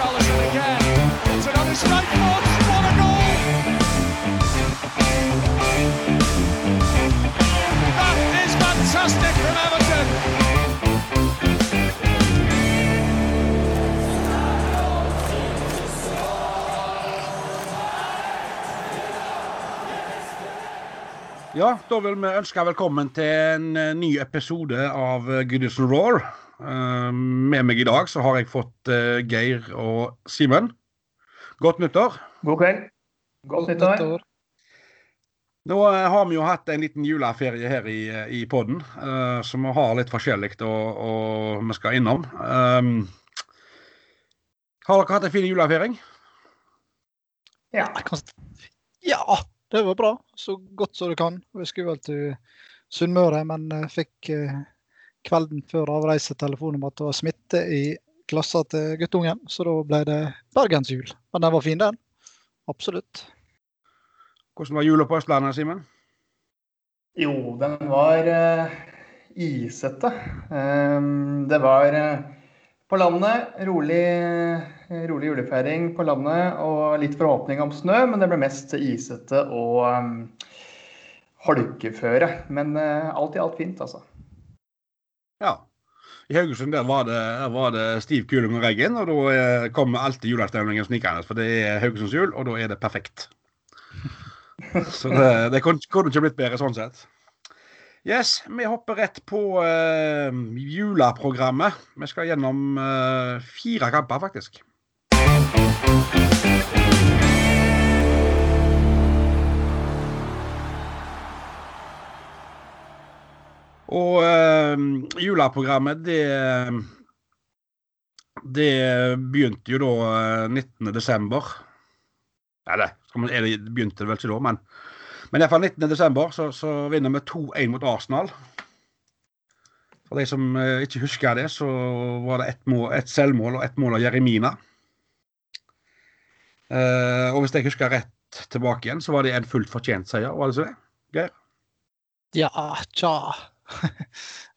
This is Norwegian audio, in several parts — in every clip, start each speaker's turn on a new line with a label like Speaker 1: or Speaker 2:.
Speaker 1: Richarlison again. It's another strike force. What a goal! That is fantastic from Everton.
Speaker 2: Ja, da vil vi ønske velkommen til en eh, ny episode av eh, Goodison Roar. Uh, med meg i dag så har jeg fått uh, Geir og Simen. Godt nyttår.
Speaker 3: God kveld. Godt nyttår.
Speaker 2: Nå uh, har vi jo hatt en liten juleferie her i, i poden, så vi har litt forskjellig og, vi skal innom. Um, har dere hatt en fin juleferie?
Speaker 4: Ja. ja. Det var bra. Så godt som du kan. Vi skulle vel til Sunnmøre, men eh, fikk eh, kvelden før avreise telefon om at det var smitte i klassa til guttungen. Så da ble det bergensjul. Men den var fin, den. Absolutt.
Speaker 2: Hvordan var jula på Østlandet, Simen?
Speaker 3: Jo, den var uh, isete. Um, det var uh, på landet. Rolig, rolig, julefeiring på landet og litt forhåpning om snø, men det ble mest isete og um, holkeføre. Men uh, alt i alt fint, altså.
Speaker 2: Ja. I Haugesund der var det, var det stiv kuling og regn, og da eh, kommer alltid julestemningen snikende. For det er Haugesunds jul, og da er det perfekt. Så det, det kunne ikke blitt bedre sånn sett. Yes, vi hopper rett på uh, juleprogrammet. Vi skal gjennom uh, fire kamper, faktisk. Og uh, juleprogrammet, det Det begynte jo da 19.12. Eller, det begynte det vel ikke da, men men iallfall 19.12. Så, så vinner vi 2-1 mot Arsenal. For de som eh, ikke husker det, så var det ett, et selvmål og ett mål av Jeremina. Uh, og hvis jeg husker rett tilbake igjen, så var det en fullt fortjent seier. Var det så det, Geir?
Speaker 4: Ja, tja.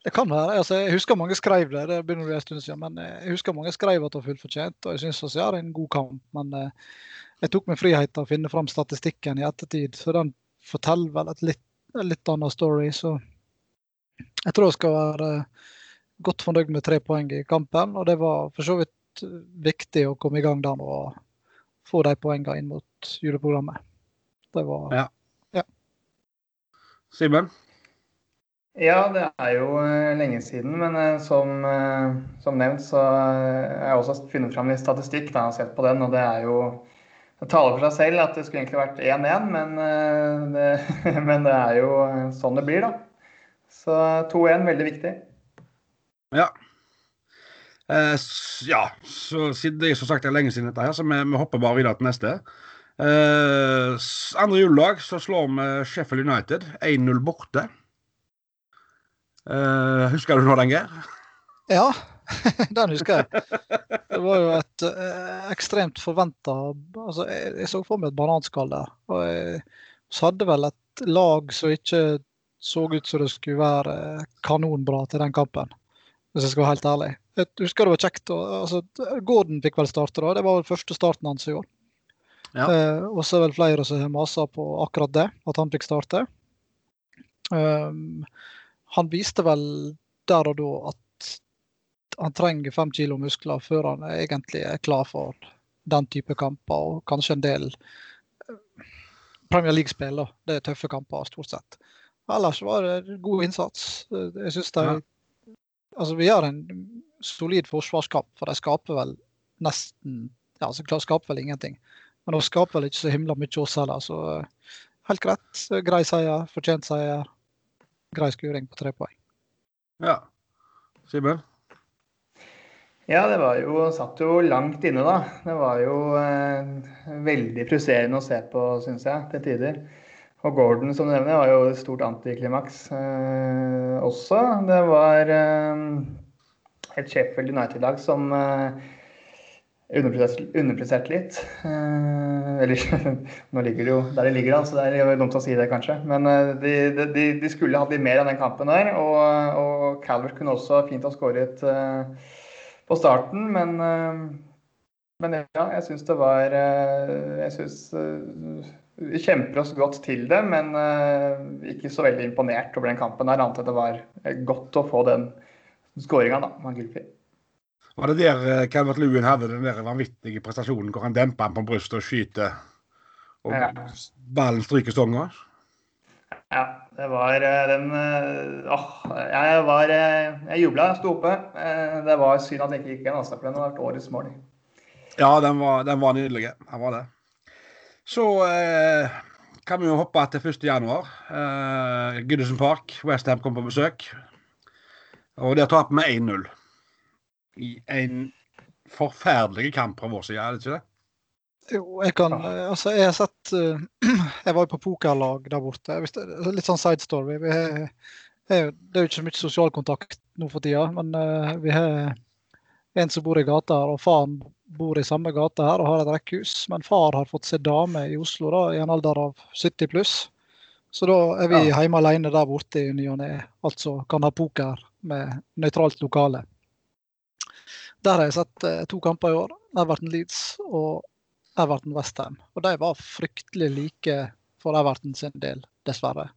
Speaker 4: Det kan være. Altså, jeg husker mange skrev det, det begynner å bli en stund siden. Men jeg husker mange skrev at det var fullt fortjent, og jeg syns det gjør en god kamp. Men eh, jeg tok meg frihet til å finne fram statistikken i ettertid, så den forteller vel et litt, litt annet story. Så jeg tror jeg skal være godt fornøyd med tre poeng i kampen. Og det var for så vidt viktig å komme i gang der og få de poengene inn mot juleprogrammet. Det var
Speaker 2: Ja. ja. Simen?
Speaker 3: Ja, det er jo eh, lenge siden. Men eh, som, eh, som nevnt så har jeg også funnet fram litt statistikk da, og sett på den. Og det er jo det taler for seg selv at det skulle egentlig vært 1-1, men, men, det er jo sånn det blir, da. Så 2-1 veldig viktig.
Speaker 2: Ja. Eh, ja, så det er som sagt det er lenge siden dette her, så vi, vi hopper bare videre til neste. Eh, andre juledag så slår vi Sheffield United 1-0 borte. Eh, husker du nå den, Geir?
Speaker 4: Ja, Den husker jeg. Det var jo et uh, ekstremt forventa altså, jeg, jeg, så for meg et bananskall der. Og jeg hadde vel et lag som ikke så ut som det skulle være kanonbra til den kampen, hvis jeg skal være helt ærlig. Jeg husker det var kjekt. Og, altså, Gordon fikk vel starte, da. Det var vel første starten hans i år. Ja. Uh, og så er vel flere som har masa på akkurat det, at han fikk starte. Um, han viste vel der og da at han trenger fem kilo muskler før han egentlig er klar for den type kamper, og kanskje en del eh, Premier League-spill. Det er tøffe kamper, stort sett. Ellers var det god innsats. Jeg synes de, ja. altså Vi har en solid forsvarskamp, for de skaper vel nesten ja, altså skaper vel ingenting. Men de skaper vel ikke så himla mye oss heller, så eh, helt greit. Grei seier, fortjent seier. Grei skuring på tre poeng.
Speaker 2: Ja. Simen?
Speaker 3: Ja, det var jo, satt jo langt inne, da. Det var jo eh, veldig frustrerende å se på, syns jeg, til tider. Og Gordon, som du nevner, var jo et stort antiklimaks eh, også. Det var eh, et Sheffield United-lag som eh, underpresterte litt. Eh, eller nå ligger det jo der de ligger, da, så det er dumt å si det, kanskje. Men eh, de, de, de, skulle hatt litt mer av den kampen der. Og, og Calvert kunne også fint ha skåret eh, på starten, men, men ja, jeg syns det var Jeg syns vi kjemper oss godt til det, men ikke så veldig imponert over den kampen. der, Annet enn det var godt å få den skåringa da. Gylfi.
Speaker 2: Var det der Calvert Lewin hadde den der vanvittige prestasjonen hvor han demper den på brystet og skyter, og ja. ballen stryker stonga?
Speaker 3: Ja, det var eh, den eh, Åh, jeg var eh, Jeg jubla, sto oppe. Det var synd at det ikke gikk en avstand, for den har vært årets mål.
Speaker 2: Ja, den var, den var nydelig. Den var det. Så eh, kan vi jo hoppe til 1. januar. Eh, Goodison Park. Westham kom på besøk. Og der taper vi 1-0. I en forferdelig kamp fra vår side, er det ikke det?
Speaker 4: Jo, jeg kan Altså, jeg har sett uh, Jeg var jo på pokerlag der borte. Litt sånn side story. Vi har, det er jo ikke så mye sosial kontakt nå for tida, men uh, vi har en som bor i gata her, og faren bor i samme gate her og har et rekkehus. Men far har fått seg dame i Oslo da, i en alder av 70 pluss. Så da er vi ja. hjemme alene der borte i ny og ne. Altså kan ha poker med nøytralt lokale. Der har jeg sett uh, to kamper i år. Everton Leeds og Everton Westham. Og de var fryktelig like for Everton sin del, dessverre.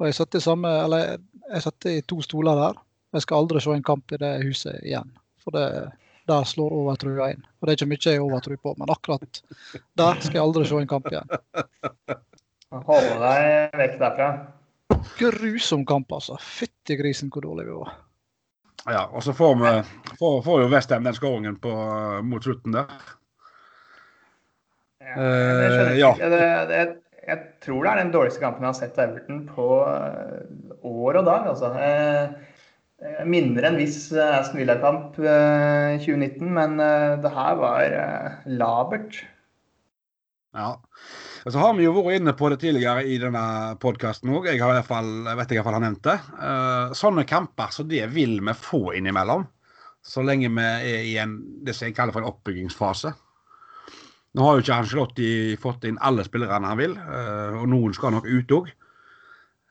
Speaker 4: Og jeg satt i, samme, eller jeg satt i to stoler der. Jeg skal aldri se en kamp i det huset igjen. For det, der slår overtrua inn. Og det er ikke mye jeg overtro på, men akkurat der skal jeg aldri se en kamp igjen.
Speaker 3: Holde deg vekk derfra.
Speaker 4: Grusom kamp, altså. Fytti grisen hvor dårlig vi var.
Speaker 2: Ja, og så får, vi, får, får jo Westham den skåringen mot slutten der.
Speaker 3: Ja. Jeg, jeg, jeg, tror det er den dårligste kampen jeg har sett av Everton på uh, år og dag. Altså. Uh, mindre en viss Aston Villa-kamp i 2019, men det her var labert.
Speaker 2: Ja. Og så har vi jo vært inne på det tidligere i denne podkasten òg. Jeg, har i hvert fall, vet jeg iallfall har nevnt det. sånne kamper så det vil vi få innimellom. Så lenge vi er i en, det som jeg kaller for en oppbyggingsfase. Nå har jo ikke Angelotti fått inn alle spillerne han vil, eh, og noen skal nok ut òg.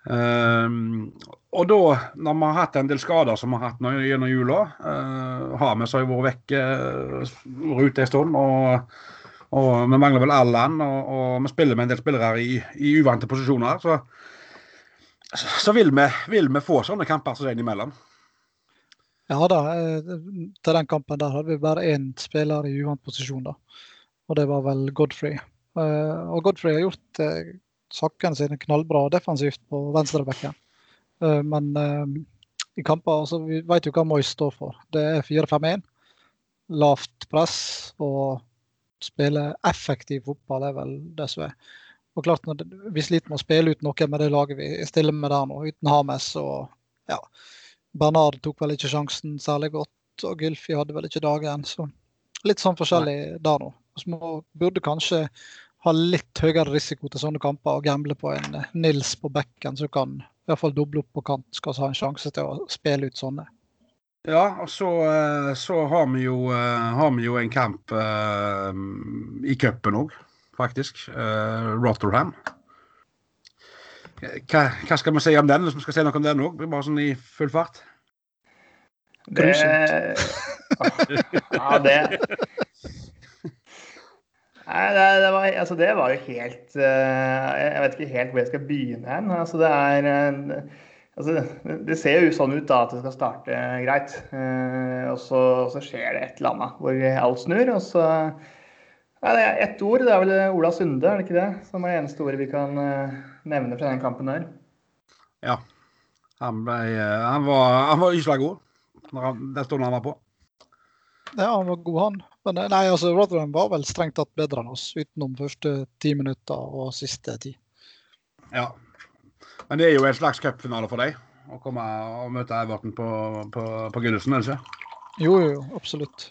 Speaker 2: Um, og da, når vi har hatt en del skader som vi har hatt gjennom jula, uh, har vi så vært vekk uh, ute en stund. Og, og, vi mangler vel Allan, og, og, vi spiller med en del spillere i, i uvante posisjoner. Så, så vil, vi, vil, vi, få sånne kamper som den imellom.
Speaker 4: Ja da, til den kampen der hadde vi bare én spiller i uvant posisjon. da og det var vel Godfrey. Uh, og Godfrey har gjort uh, sakene sine knallbra defensivt på venstrebekken. Men i kamper altså, Vi vet jo hva Moyes står for. Det er 4-5-1. Lavt press og spille effektiv fotball er vel det som er. Og klart, Vi sliter med å spille ut noe med det laget vi stiller med der nå, uten Hames. og ja, Bernard tok vel ikke sjansen særlig godt, og Gylfi hadde vel ikke dagen. så Litt sånn forskjellig der nå. Vi burde kanskje ha litt høyere risiko til sånne kamper og gamble på en eh, Nils på bekken som kan i hvert fall doble opp på kant, skal ha en sjanse til å spille ut sånne.
Speaker 2: Ja, og så, eh, så har, vi jo, eh, har, vi jo, en kamp uh, i cupen òg, faktisk. Uh, Rotherham. Hva, hva, skal vi si om den, hvis vi skal si noe om den òg? Bare sånn i full fart.
Speaker 3: Grusomt. ja, det Nei, det, det, var, altså det, var, jo helt uh, Jeg vet ikke helt hvor jeg skal begynne hen. Altså det er uh, altså det, ser jo sånn ut da at det skal starte greit. Uh, og, så, så, skjer det et eller annet hvor alt snur. Og så ja, Det er ett ord. Det er vel Ola Sunde, er det ikke det? Som er det eneste ordet vi kan nevne fra den kampen der.
Speaker 2: Ja. Han, ble, han var, han var ysla god den stunden han var på.
Speaker 4: Ja, han var god, han. Men eh, nei, altså Rotherham var vel strengt tatt bedre enn oss, utenom første ti minutter og siste ti.
Speaker 2: Ja. Men det er jo en slags cupfinale for deg å komme og møte Everton på, på, på Gullesen, er det ikke?
Speaker 4: Jo, jo, absolutt.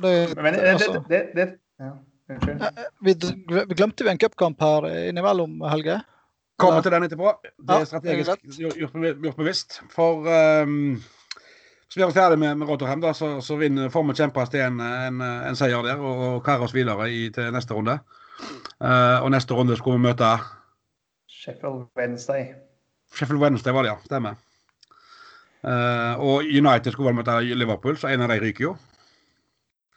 Speaker 3: Det, Men det, altså, det, det, ja,
Speaker 4: eh, vi, vi, glemte vi en cupkamp her innimellom, Helge?
Speaker 2: Kommer til den etterpå. Det er strategisk gjort, gjort bevisst. For um, så blir vi ferdig med, med Rotherham, da, så, så vinner, får vi kjempe til en, en, en, seier der og, og karre oss videre i, til neste runde. Uh, og neste runde skulle vi møte
Speaker 3: Sheffield Wednesday.
Speaker 2: Sheffield Wednesday var det, ja. Stemmer. Uh, og United skulle vel møte Liverpool, så en av de ryker jo.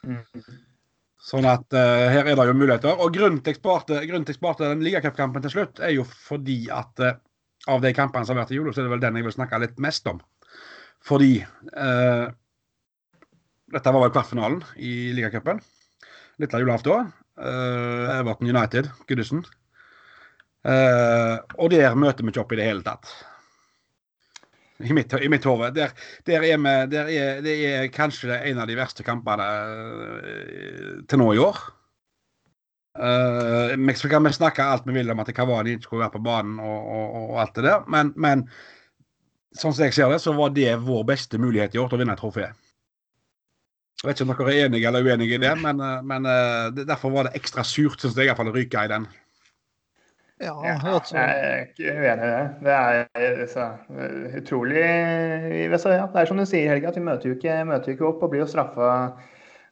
Speaker 2: Mm. Sånn at uh, her er det jo muligheter. Og grunnen til jeg sparte den ligacupkampen til slutt, er jo fordi at uh, av de kampene som har vært i jula, så er det vel den jeg vil snakke litt mest om. Fordi uh, dette var vel kvartfinalen i ligacupen. Litt av julaften. Uh, Everton United, Goodison. Uh, og der møter vi ikke opp i det hele tatt. I mitt, i mitt hode. Der, der, er vi, der er, det er kanskje en av de verste kampene uh, til nå i år. Uh, vi kan snakke alt vi vil om at Kavani ikke skulle være på banen og, og, og alt det der, men, men, sånn som jeg ser det, så var det vår beste mulighet i år til å vinne et trofé. Jeg vet ikke om dere er enige eller uenige i det, men, men derfor var det ekstra surt, syns jeg, iallfall å ryke i den.
Speaker 3: Ja, altså. Jeg er ikke uenig i det. Det er så, utrolig så, ja, Det er som du sier, Helge, at vi møter jo ikke, møter ikke opp og blir jo straffa,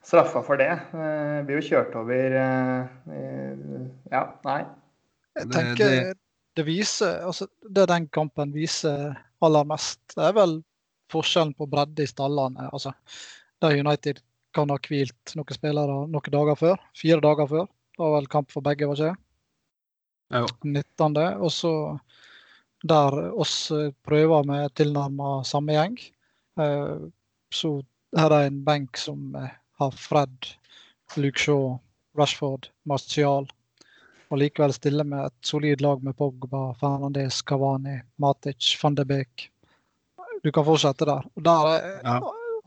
Speaker 3: straffa for det. Vi blir jo kjørt over Ja, nei.
Speaker 4: Jeg tenker det viser altså Det den kampen viser aller mest, det er vel forskjellen på bredde i stallene. altså Der United kan ha hvilt noen spillere noen dager før. Fire dager før. Det var vel kamp for begge, var ikke det? 19. Og så der oss prøver med tilnærma samme gjeng. Eh, så her er en benk som har Fred, Luke Shaw, Rashford, Martial. Og likevel stille med et solid lag med Pogba, Fernandez, Cavani, Matic, van de Beek. Du kan fortsette der. Og der er ja.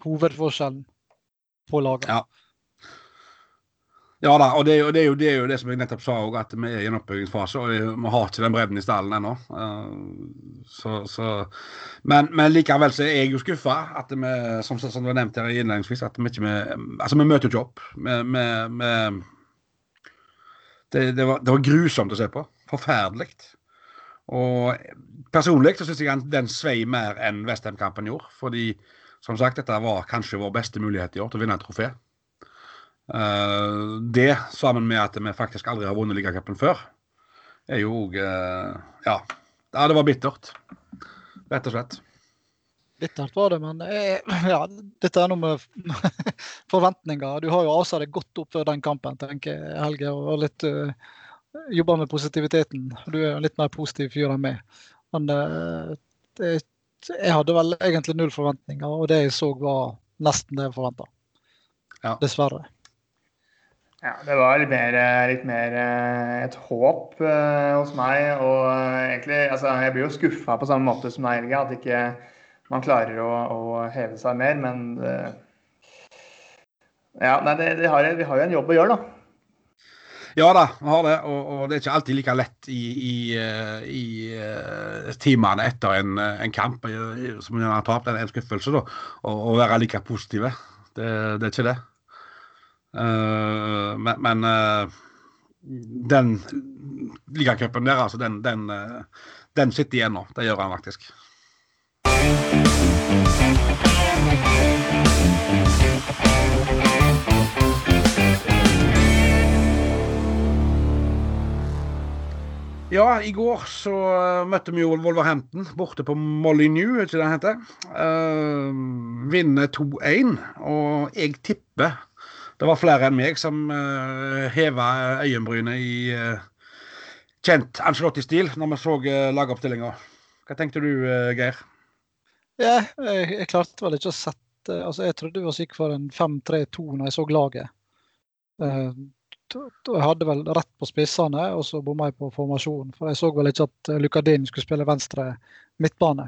Speaker 4: hovedforskjellen på laget.
Speaker 2: Ja. Ja da, og det, det, er jo, det, er jo, det som jeg nettopp sa òg, at vi er i en oppbyggingsfase. Og vi har ikke den bredden i stallen ennå. Uh, så, så, men, men, likevel så er jeg jo skuffa at vi, som, som du har nevnt her innledningsvis, at vi ikke med, Altså, vi møter jo ikke opp. Det, det, var, det, var, grusomt å se på. Forferdelig. Og personlig så syns jeg den svei mer enn Westham-kampen gjorde. Fordi som sagt, dette var kanskje vår beste mulighet i år til å vinne et trofé. Uh, det, sammen med at vi faktisk aldri har vunnet ligacupen før, er jo òg uh, ja. det var bittert. Rett og slett.
Speaker 4: Bittert var det, men jeg, ja, dette er noe med forventninger. Du har jo asa deg godt opp før den kampen, tenker jeg, Helge. og litt uh, Jobba med positiviteten. Du er en litt mer positiv fyr enn meg. Men uh, det, jeg hadde vel egentlig null forventninger, og det jeg så var nesten det jeg forventa. Ja. Dessverre.
Speaker 3: Ja, det var litt mer, litt mer eh, et håp uh, hos meg. Og uh, egentlig, altså, jeg blir jo skuffa på samme måte som deg, Helge. At ikke man klarer å, å heve seg mer. Men uh, ja, nei, det, det har, vi har jo en jobb å gjøre, da.
Speaker 2: Ja da, vi har det. Og, og, det er ikke alltid like lett i, i, i timene etter en, en kamp som man har tapt, en skuffelse, da, å være like positive. Det, det er ikke det. Uh, men, men uh, den ligacupen der, altså, den, den, uh, den sitter igjen nå. Det gjør han faktisk. Ja, i går så møtte vi jo Wolverhampton borte på Molyneux, ikke det heter. Uh, vinner 2-1, og jeg tipper det var flere enn meg som uh, eh, heva øyenbrynet i uh, kjent Angelotti-stil når vi så uh, lagoppstillinga. Hva tenkte du, uh, Geir?
Speaker 4: Ja, jeg, jeg, klarte vel ikke å sette altså Jeg trodde vi sikre for en 5-3-2 når jeg så laget. Uh, jeg hadde vel rett på spissene, og så bomma jeg på formasjonen. For jeg så vel ikke at Lukadin skulle spille venstre midtbane.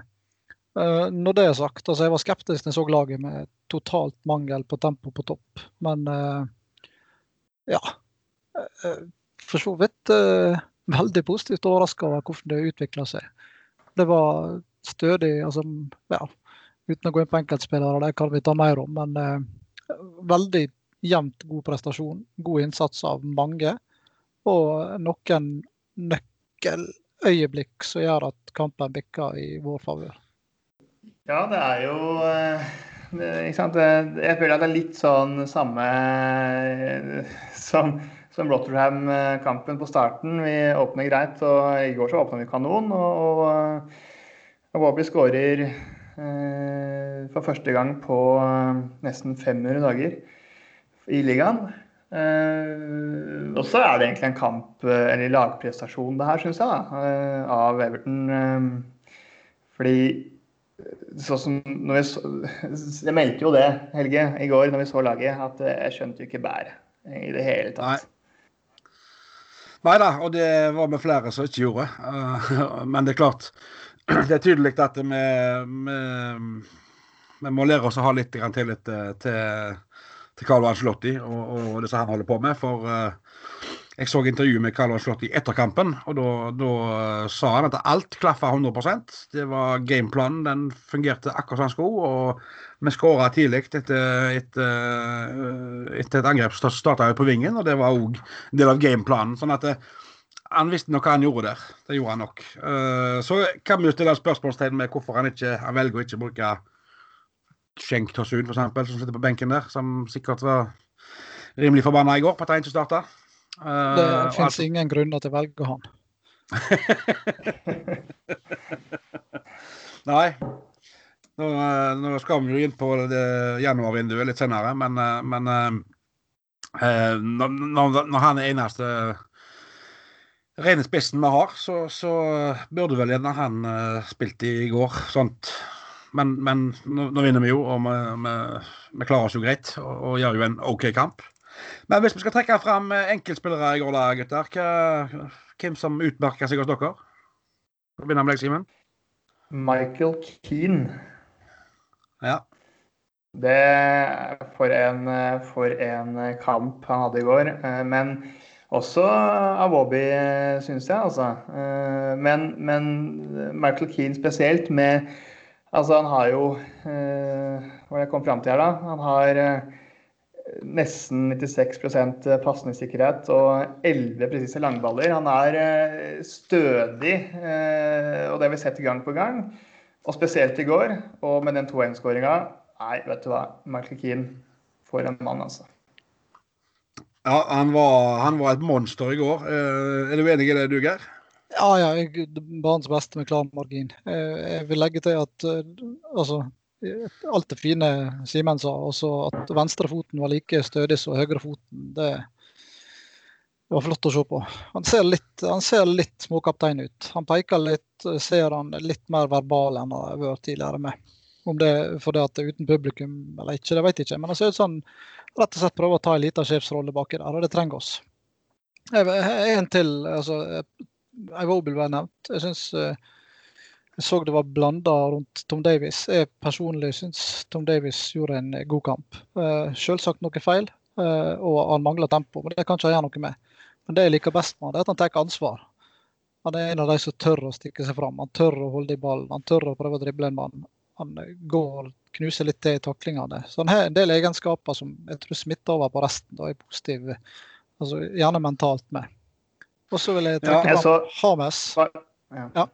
Speaker 4: Uh, når det er sagt, altså jeg var skeptisk når jeg så laget med totalt mangel på tempo på topp. Men uh, ja. Uh, for så vidt veldig positivt overraska over hvordan det utvikla seg. Det var stødig, altså ja, uten å gå inn på enkeltspillere, det kan vi ta mer om. Men veldig jevnt god prestasjon. God innsats av mange. Og noen nøkkeløyeblikk som gjør at kampen bikker i vår favør.
Speaker 3: Ja, det er jo eh, ikke sant? Jeg føler at det er litt sånn samme eh, som, som Rotterdam-kampen på starten. Vi åpner greit, og i går så åpna vi kanon. Og, og, Wobby skårer eh, for første gang på eh, nesten 500 dager i ligaen. Eh, og så er det egentlig en kamp, eller lagprestasjon, det her, syns jeg, da, av Everton. fordi sånn som når vi Jeg meldte jo det, Helge, i går når vi så laget, at jeg skjønte jo ikke bæret i det hele tatt.
Speaker 2: Nei da, og det var vi flere som ikke gjorde. Uh, men det er klart, det er tydelig at vi, vi, vi må lære oss å ha litt tillit til, til Carlo Angelotti og, og det som han holder på med. For jeg så intervjuet med Carlo Slott i etterkampen, og da, da uh, sa han at alt klaffa 100% Det var gameplanen, den fungerte akkurat som den skulle. og vi skåra tidlig etter, et, et, etter, et angrep som starta på vingen, og det var òg en del av gameplanen. sånn at uh, han visste nok hva han gjorde der. Det gjorde han nok. så kan vi jo stille spørsmålstegn med hvorfor han ikke han velger å ikke bruke Schenk Tosun, f.eks., som sitter på benken der, som sikkert var rimelig forbanna i går på at han ikke starta.
Speaker 4: Det eh, fins altså... ingen grunner til å velge han.
Speaker 2: Nei. Nå, eh, nå, skal vi jo inn på januarvinduet litt senere, men, eh, men når, når, han er eneste rene spissen vi har, så, så burde vel gjerne han spilt i går. Sånt. Men, men nå, nå, vinner vi jo, og vi, vi, vi klarer oss jo greit og, og gjør jo en OK kamp. Men hvis vi skal trekke fram eh, enkeltspillere i går, da, gutter. Hva, hvem som utmerker seg hos dere? Begynner med deg, Simen.
Speaker 3: Michael Keane.
Speaker 2: Ja.
Speaker 3: Det for en, for en kamp han hadde i går. Eh, men også Awobi, syns jeg, altså. Eh, men, men, Michael Keane spesielt med Altså, han har jo Hva er det jeg kom fram til her, da? Han har nesten 96% pasningssikkerhet og 11 presise langballer. Han er eh, stødig, eh, og det har vi sett gang på gang. Og spesielt i går, og med den 2-1-skåringa Nei, vet du hva. Michael Keane for en mann, altså.
Speaker 2: Ja, han var, han var, et monster i går. Eh, er du enig i det, du, Geir?
Speaker 4: Ja, ja. Banens beste med klar margin. Jeg vil legge til at altså, alt det fine Simen sa. Også at venstrefoten var like stødig som høyrefoten. Det, det var flott å se på. Han ser litt, han ser litt småkaptein ut. Han peker litt, ser han litt mer verbal enn han har vært tidligere med. Om det for det at det er uten publikum eller ikke, det vet jeg ikke. Men han ser ut som han rett og slett prøver å ta en liten sjefsrolle baki der, og det trenger oss. En til. altså Eivobel ble nevnt. Jeg synes uh, jeg så det var blanda rundt Tom Davies. Jeg personlig syns Tom Davies gjorde en god kamp. Uh, selvsagt noe feil, uh, og han mangler tempo. men Det kan ikke han gjøre noe med. Men det jeg liker best med han, er at han tar ansvar. Han er en av de som tør å stikke seg fram. Han tør å holde i ballen. Han tør å prøve å drible en mann. Han går og knuser litt til i taklingene. Så han har en del egenskaper som jeg tror smitter over på resten. og er positiv, altså gjerne mentalt med. Og så vil jeg trekke ja, fram Hames. Ja.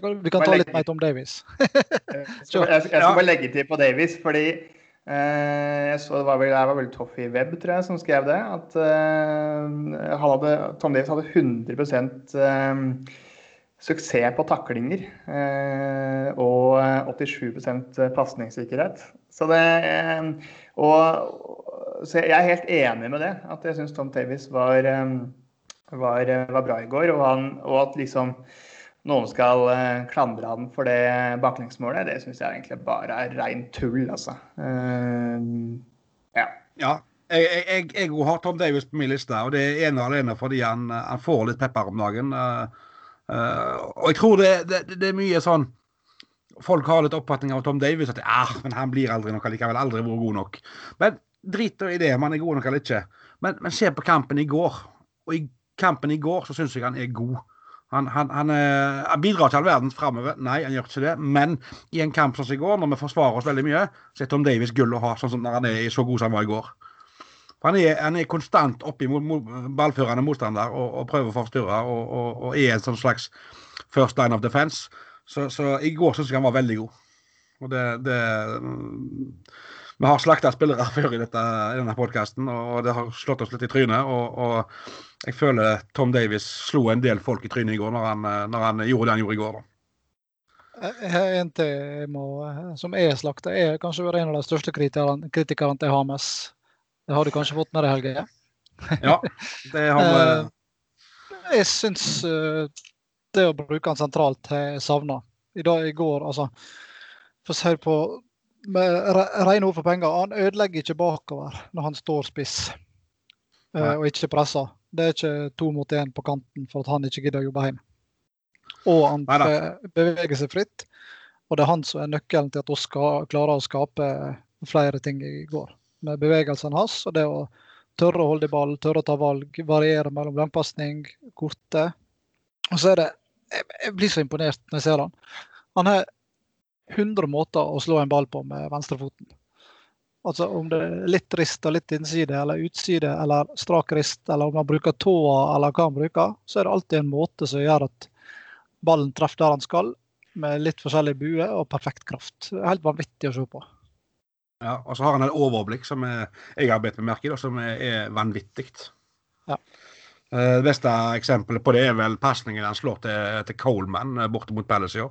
Speaker 4: Kan, vi kan ta litt mer om Davies.
Speaker 3: jeg, skal, jeg, skal, bare legge til på Davies, fordi eh, jeg så det var vel, det var vel Toffy Webb tror jeg, som skrev det. At eh, hadde, Tom Davies hadde 100 eh, suksess på taklinger. Eh, og 87% pasningssikkerhet. Så det eh, og, så jeg er helt enig med det. At jeg syns Tom Davies var, eh, var, var, bra i går. Og, han, og at liksom noen skal uh, klandre han for det baklengsmålet, det syns jeg egentlig bare er rein tull, altså. Uh, ja.
Speaker 2: ja. Jeg, jeg, jeg, har Tom Davis på min liste, og det er ene og alene fordi han, han, får litt pepper om dagen. Uh, og jeg tror det, det, det, er mye sånn Folk har litt oppfatning av Tom Davis at ah, men han blir aldri noe likevel. Aldri vært god nok. Men drit i det om han er god nok eller ikke. Men, men se på kampen i går. Og i kampen i går så syns jeg han er god. Han, han, han, eh, han, bidrar til all verden framover. Nei, han gjør ikke det. Men i en kamp som i går, når vi forsvarer oss veldig mye, så er Tom Davies gull å ha, sånn som når han er så god som han var i går. Han er, han er konstant mot ballførende motstander og, og, prøver å forstyrre og, og, og, er en sånn slags first line of defense. Så, så i går syns jeg han var veldig god. Og det, det vi har slakta spillere før i, dette, i denne podkasten, og det har slått oss litt i trynet. Og, og, jeg føler Tom Davies slo en del folk i trynet i går når han, når han gjorde det han gjorde i går.
Speaker 4: da. En til må, som er slakta, er kanskje en av de største kritikerne til Hames. Det har du kanskje fått med deg, Helge?
Speaker 2: ja, det har.
Speaker 4: Eh, jeg syns eh, det å bruke han sentralt har jeg savna. I dag, i går, altså For å si på rene ord for penger, han ødelegger ikke bakover når han står spiss uh, og ikke presser. Det er ikke to mot én på kanten for at han ikke gidder å jobbe hjemme. Og han beveger seg fritt. Og det er han som er nøkkelen til at vi skal klare å skape flere ting i går. Med bevegelsene hans og det å tørre å holde i ball, tørre å ta valg, variere mellom langpasning, korte. Og så er det Jeg, jeg blir så imponert når jeg ser han. Han har 100 måter å slå en ball på med venstrefoten. Altså Om det er litt rist og litt innside eller utside eller strak rist, eller om han bruker tåa eller hva han bruker, så er det alltid en måte som gjør at ballen treffer der han skal, med litt forskjellig bue og perfekt kraft. Det er helt vanvittig å se på.
Speaker 2: Ja, og så har han et overblikk som jeg har bedt meg merke i, som er, er vanvittig.
Speaker 4: Ja.
Speaker 2: Eh, Det beste eksempelet på det er vel pasningen han slår til, til Coleman eh, borte mot Palace i år.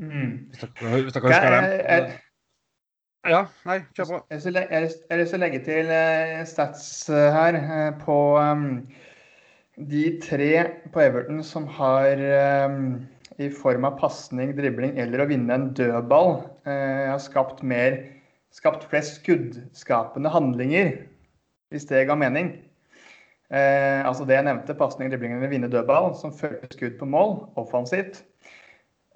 Speaker 3: Mm.
Speaker 2: Hvis dere, hvis dere
Speaker 3: Jeg,
Speaker 2: husker
Speaker 3: jeg, jeg,
Speaker 2: Ja, nei, kjør på.
Speaker 3: jeg har lyst til å legge til eh, stats eh, her eh, på um, de tre på Everton som har um, i form av pasning, dribling eller å vinne en dødball, uh, har skapt mer Skapt flest skuddskapende handlinger, hvis det ga mening. Uh, altså det jeg nevnte, pasning, dribling eller vinne dødball, som førte skudd på mål, offensivt.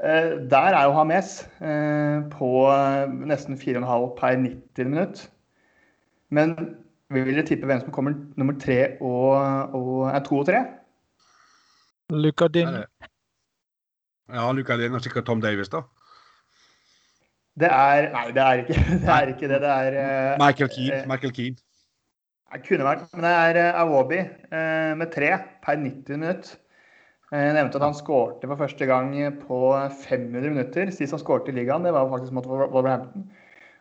Speaker 3: Eh, der er jo Hames eh, på eh, nesten 4,5 per 90 minutt. Men vil dere tippe hvem som kommer nummer tre og, og er to og tre?
Speaker 4: Luka Ding.
Speaker 2: Ja, Ja, og sikkert Tom Davis, da.
Speaker 3: Det er Nei, det er ikke det. Er ikke det. det er,
Speaker 2: Michael Keane.
Speaker 3: eh,
Speaker 2: Michael Keane.
Speaker 3: Det kunne vært, men det er Awobi eh, med tre per 90 minutt. Eh, Jeg nevnte at han skårte for første gang på 500 minutter. Sist han skårte i ligaen, det var faktisk mot Wolver- Wolverhampton.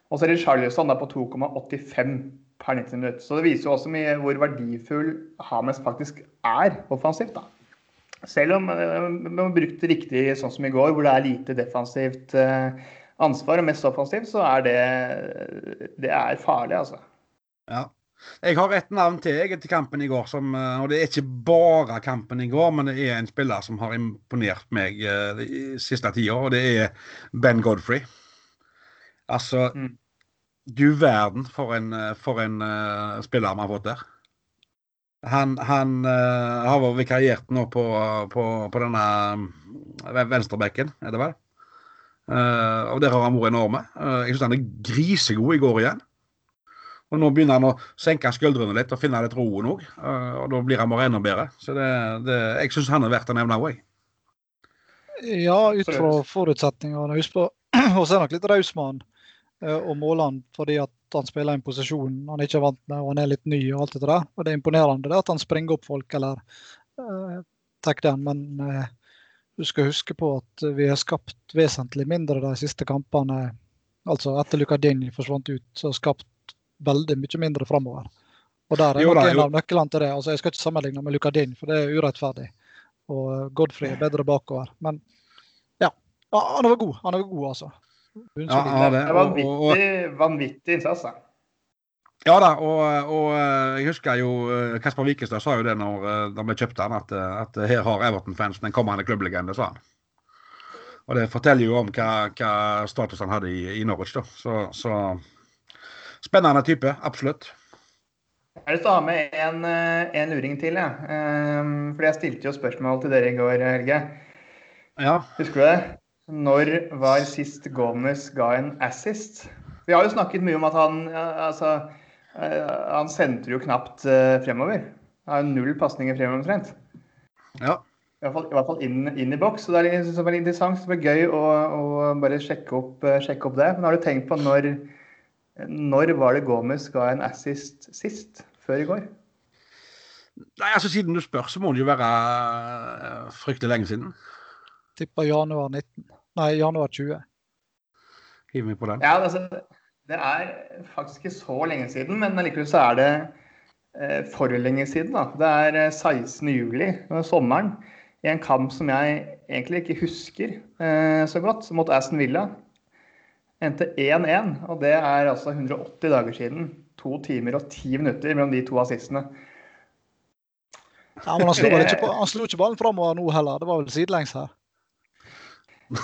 Speaker 3: Og så er det Charleston på 2,85 per 90 minutt. Så det viser jo også mye hvor verdifull Hames faktisk er offensivt. da. Selv om eh, man brukte riktig sånn som i går, hvor det er lite defensivt eh, ansvar og mest offensivt, så er det, det er farlig, altså.
Speaker 2: Ja. Jeg har et navn til jeg etter kampen i går, som, eh, og det er ikke bare kampen i går, men det er en spiller som har imponert meg uh, de siste tida, og det er Ben Godfrey. Altså
Speaker 3: Mm.
Speaker 2: Du verden for en, eh, for en uh, spiller vi har fått der. Han, han uh, har vært vikariert nå på, på, på denne venstrebekken, er det vel? Og der har han vært enorme. Jeg syns han er grisegod i går igjen. Og nå begynner han å senke skuldrene litt og finne litt roen òg. og da blir han bare enda bedre. Så det, det, jeg syns han er verdt å nevne òg.
Speaker 4: Ja, ut fra forutsetningene. Husk på, så er nok litt raus med han eh, og måler han fordi at han spiller en posisjon han ikke er vant med, og han er litt ny og alt det der. Og det er imponerende det at han springer opp folk eller uh, tar den, men uh, du skal huske på at vi har skapt vesentlig mindre de siste kampene. Altså etter Lucadini forsvant ut, så har skapt veldig mye mindre framover. Og der er
Speaker 2: Jo
Speaker 4: nok
Speaker 2: da,
Speaker 4: en
Speaker 2: jo.
Speaker 4: av nøklene til det. Altså, jeg skal ikke sammenligne med Lukadin, for det er urettferdig. Og eh, Godfrey er bedre bakover. Men ja, ja, han var god. Han var god, altså.
Speaker 2: Ja, han det.
Speaker 3: Det var vanvittig, vanvittig innsats, da.
Speaker 2: ja da, og, og eh, jeg husker jo eh, Kasper Wikestad sa jo det når, de da vi kjøpte han, at, eh, at her har Everton-fansen en kommende klubblegende, sa han. Og det forteller jo om hva, hva status han hadde i, i Norwich, da. Så, så spennende type, absolutt.
Speaker 3: Jeg har lyst til å ha med en, eh, en luring til. Ja. Um, fordi jeg stilte jo spørsmål til dere i går, Helge.
Speaker 2: Ja.
Speaker 3: Husker du det? Når var sist Gomez ga en assist? Vi har jo snakket mye om at han altså, eh, Han sentrer jo knapt eh, fremover. Han har null pasninger fremover omtrent.
Speaker 2: ja.
Speaker 3: I hvert fall, i hvert fall inn, inn i boks. Så det er litt, så det litt interessant. Det blir gøy å, å bare sjekke opp, sjekke opp det. Men har du tenkt på når Når var det Gomez ga en assist sist? Før i går?
Speaker 2: Nei, altså Siden du spør, så må det jo være eh, fryktelig lenge siden.
Speaker 4: Tipper januar 19. Nei, januar 20.
Speaker 2: Hiv meg på den.
Speaker 3: Ja, altså, det er faktisk ikke så lenge siden, men allikevel så er det eh, for lenge siden. da. Det er eh, 16. juli, sommeren, i en kamp som jeg egentlig ikke husker eh, så godt, mot Aston Villa. Endte 1-1, og det er altså 180 dager siden. To timer og ti minutter mellom de to assistene.
Speaker 4: Ja, men han slo,
Speaker 3: Det-
Speaker 4: ikke, på, han slo ikke ballen framover nå heller. Det var vel sidelengs her.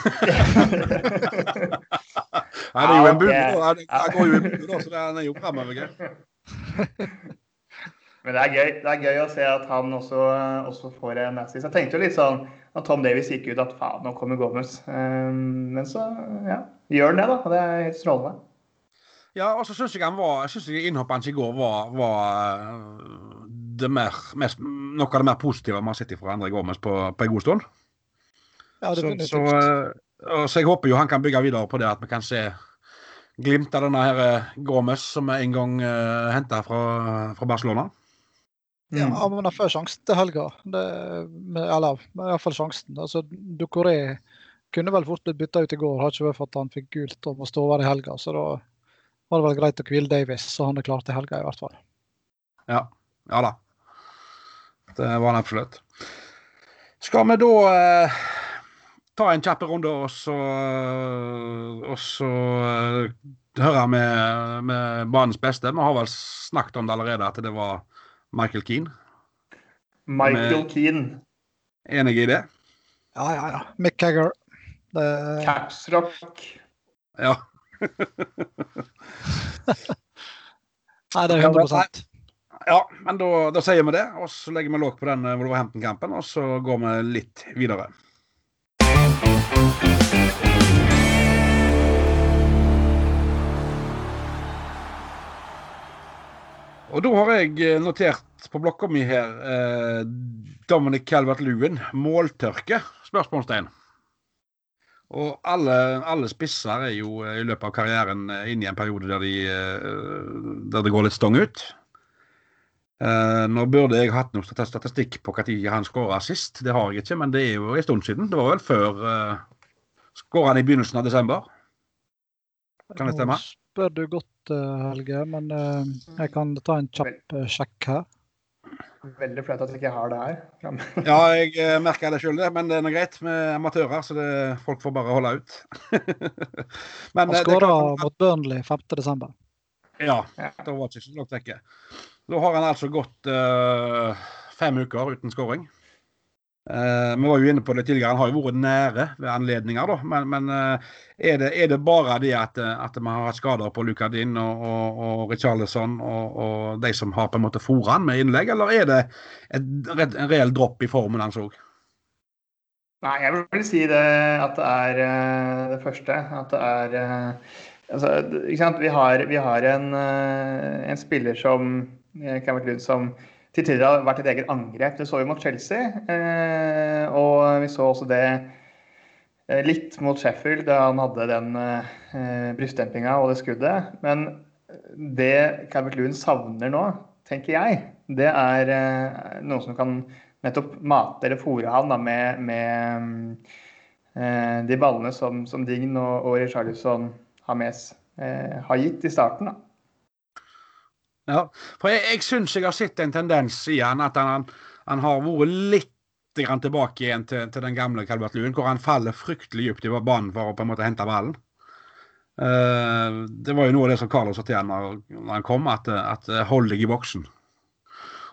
Speaker 2: Nei, det er jo en bue. Han- går jo i bue, så det er- jo fremover.
Speaker 3: Men det er gøy, det er gøy å se at han også, også får en assist. Jeg tenkte jo litt sånn når Tom Davies gikk ut at faen, nå kommer Gomez. Um, men så ja, gjør han det, da. Og Det er helt strålende.
Speaker 2: Ja, og så syns jeg han var, jeg innhoppet hans i går var, var det mer, mest, noe av det mer positive vi har sett fra André Gomez på, på en god stund.
Speaker 4: Ja,
Speaker 2: så,
Speaker 4: definitivt.
Speaker 2: så, så, jeg håper jo han kan bygge videre på det, at vi kan se glimt av denne her Gomez som vi en gang uh, henta fra, fra Barcelona.
Speaker 4: Ja,
Speaker 3: Mm.
Speaker 4: men han får sjansen til helga. Det, eller iallfall sjansen. Altså, Ducoré kunne vel fort blitt bytta ut i går, har ikke vært for at han fikk gult og må stå over i helga. Så da var det vel greit å hvile Davies, så han er klar til helga i hvert fall.
Speaker 2: Ja. Ja da. Det var han absolutt. Skal vi da eh, ta en kjapp runde og så, og så eh, høre med, med banens beste? Vi har vel snakket om det allerede, at det var Michael Keane.
Speaker 3: Michael
Speaker 2: Med-
Speaker 3: Keane.
Speaker 2: Enig i det?
Speaker 4: Ja, ja, ja. Mick Hagger. Det,
Speaker 3: Capsrock.
Speaker 2: Ja.
Speaker 4: nei, det er 100
Speaker 2: Ja, men da, da sier vi det, og så legger vi lokk på den Wolverhampton-kampen, og så går vi litt videre. Og da har jeg eh, notert på blokka mi her eh, Dominic Calvert-Lewin, måltørke? spørsmålstegn. Og alle, alle spisser er jo eh, i løpet av karrieren eh, inne i en periode der, de, der det går litt stong ut. Eh, nå burde jeg hatt noe statistikk på når han skåra sist. Det har jeg ikke, men det er jo en stund siden. Det var vel før eh, Skåra han i begynnelsen av desember? Kan det stemme?
Speaker 4: Nå spør du godt, eh, Helge, men eh, jeg kan ta en kjapp eh, sjekk her.
Speaker 3: Veldig flaut at jeg ikke har det her.
Speaker 2: Ja, jeg uh, merker det sjøl, men det er greit med amatører, så det, folk får bare holde ut. men
Speaker 4: Han
Speaker 2: eh,
Speaker 4: skåra mot Burnley 5.12.
Speaker 3: Ja.
Speaker 2: Ja, da var det ikke så langt vekke. Da har han altså gått uh, fem uker uten skåring. Eh, vi var jo inne på det tidligere, han har jo vært nære ved anledninger, da. Men, men eh, er, det, er det bare det at, at vi har hatt skader på Lucadin og, og, og Richarlison og, og de som har på en måte fôret han med innlegg, eller er det et, en reell dropp i formen hans òg?
Speaker 3: Nei, jeg vil si det at det er eh, det første. At det er altså, ikke sant? Vi har, vi har en, en spiller som som til tider har vært et eget angrep. Det så vi mot Chelsea. eh, Og vi så også det eh, litt mot Sheffield da han hadde den eh, brystdempinga og det skuddet. Men det Calvert Lund savner nå, tenker jeg, det er noen som kan nettopp mate eller fòre han da, med, med de ballene som, som Dign og, og Richarlison har med s- eh, har gitt i starten. Da.
Speaker 2: Ja, for jeg, jeg syns jeg har sett en tendens i han at han, han har vært litt tilbake igjen til, til den gamle Calvert Lewin, hvor han faller fryktelig dypt i banen for å på en måte hente ballen. Uh, det var jo noe av det som Carlos sa til ham når, han kom, at, at eh, hold deg i boksen.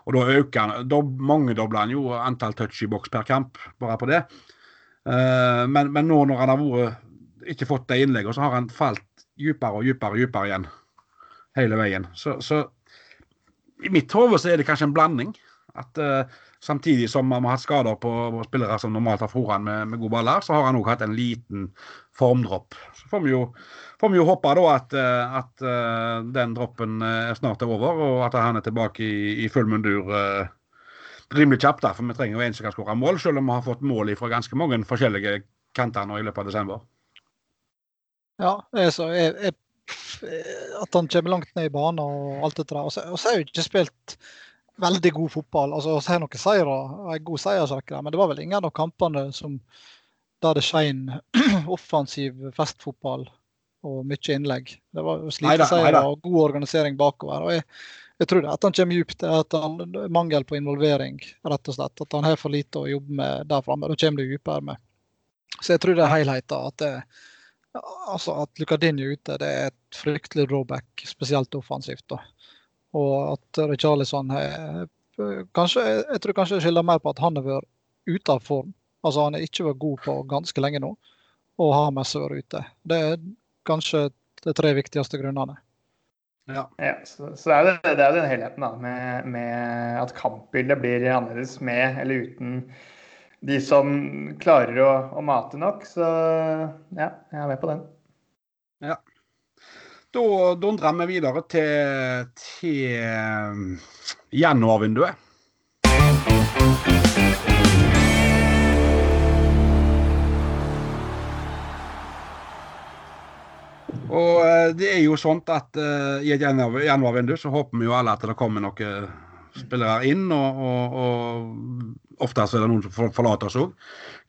Speaker 2: Og da øker han, da mangedobler han jo antall touch i boks per kamp, bare på det. Uh, men, men nå når han har vært, ikke fått det innlegget, så har han falt dypere og dypere dypere igjen. Hele veien. Så, så i mitt hode så er det kanskje en blanding. At uh, Samtidig som man har hatt skader på, spillere som normalt har foran med, med gode baller, så har han òg hatt en liten formdropp. Så får vi jo, får vi jo håpe da at, eh, at uh, den droppen eh, snart er over, og at han er tilbake i, i full mundur rimelig kjapt. da, For vi trenger jo en som kan skåre mål, selv om vi har fått mål fra ganske mange forskjellige kanter nå i løpet av desember.
Speaker 4: Ja, jeg, jeg, at han kommer langt ned i banen og alt det der. Og så så har jeg jo ikke spilt veldig god fotball. altså Vi har noen seire, en god seiersrekke, men det var vel ingen av kampene som der det skein offensiv festfotball og mye innlegg. Det var sliteseiere og god organisering bakover. og jeg, jeg tror det at han kommer djupt, er at han mangel på involvering, rett og slett. At han har for lite å jobbe med der framme. Da kommer du dypere med. Så jeg tror det er helheten. At det, altså at Lucadinho er ute, det er et fryktelig drawback, spesielt offensivt. da. Og at Richarlison Jeg tror kanskje det skylder mer på at han har vært ute av form. Altså Han har ikke vært god på ganske lenge nå, og har mest vært ute. Det er kanskje de tre viktigste grunnene.
Speaker 2: Ja.
Speaker 3: Ja, så, så det er det, det er jo den helheten da, med, med at kampbildet blir annerledes med eller uten de som klarer å, å mate nok. Så ja, jeg er med på den. Ja.
Speaker 2: Da dundrer vi videre til, til januarvinduet. Og eh, det er jo sånn at uh, i et januar- januarvindu så håper vi jo alle at det kommer noen spillere inn, og, og, og oftest er det noen som forlater oss òg.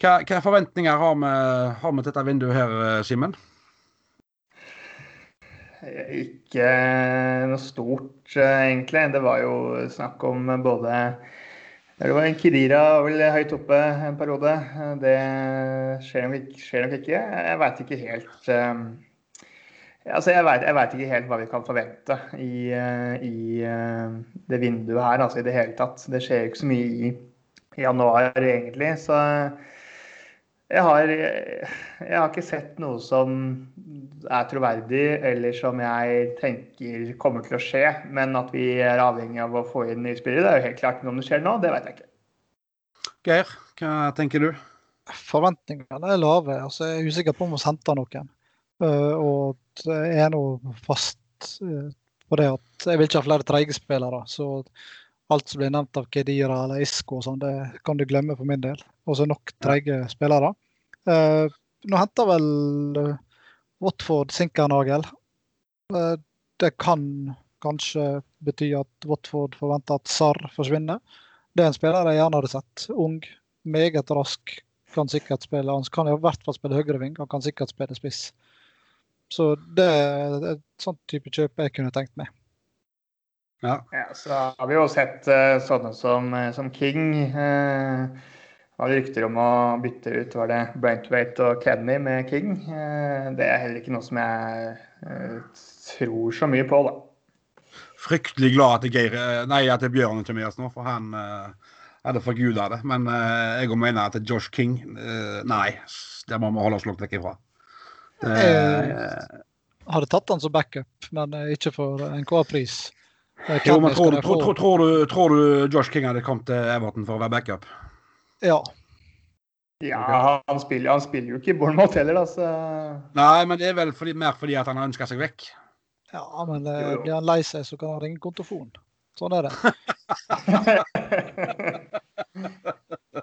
Speaker 2: Hva, hva forventninger har vi, har vi til dette vinduet her, eh, Simen?
Speaker 3: Ikke noe stort, eh, egentlig. Det var jo snakk om både det var en Kirira vel høyt oppe en periode. Det skjer nok ikke. Jeg veit ikke helt eh, Altså, jeg vet, ikke helt hva vi kan forvente i, eh, i eh, det vinduet her, altså i det hele tatt. Det skjer jo ikke så mye i, januar, egentlig. Så jeg har, jeg har ikke sett noe som er troverdig, eller som jeg tenker kommer til å skje. Men at vi er avhengig av å få inn nye spillere, det er jo helt klart. Men om det skjer nå, det vet jeg ikke.
Speaker 2: Geir, hva tenker du?
Speaker 4: Forventningene er lave. altså Jeg er usikker på om vi henter noen. Eh, og jeg er nå fast eh, på det at jeg vil ikke ha flere treige spillere. Så alt som blir nevnt av Kedira eller Isco og sånn, det kan du glemme for min del. Og så nok treige spillere. Eh, nå henter vel Watford Sinkernagel. Det kan kanskje bety at Watford forventer at Sarr forsvinner. Det er en spiller jeg gjerne hadde sett. Ung, meget rask, kan sikkert spille. Han kan i hvert fall spille høyreving, han kan sikkert spille spiss. Så det er et sånt type kjøp jeg kunne tenkt meg.
Speaker 2: Ja.
Speaker 3: Ja, så har vi jo sett uh, sånne som, eh, som King. Uh, var det rykter om å bytte ut var det Brentwaite og Kenny med King. Uh, det er heller ikke noe som jeg uh, tror så mye på, da.
Speaker 2: Fryktelig glad at, Geir, eh, nei, at det er Bjørn ikke er med oss nå, for han er hadde forguda det. Men eh, jeg mener at Josh King eh, Nei, det må vi holde oss langt vekk ifra. Det,
Speaker 4: Eh, Hadde tatt han som backup, men eh, ikke for enhver pris. Eh,
Speaker 2: jo, men tror, tror, tror, tror, du, tror du Josh King hadde kommet til Everton for å være backup?
Speaker 4: Ja.
Speaker 3: Ja, han spiller, han spiller jo ikke i Bournemouth heller, da, så
Speaker 2: Nei, men det er vel fordi, mer fordi at han har ønska seg vekk.
Speaker 4: ja, men eh,
Speaker 3: Jo, jo.
Speaker 4: blir han lei seg, så kan han ringe kontofon. Sånn er det.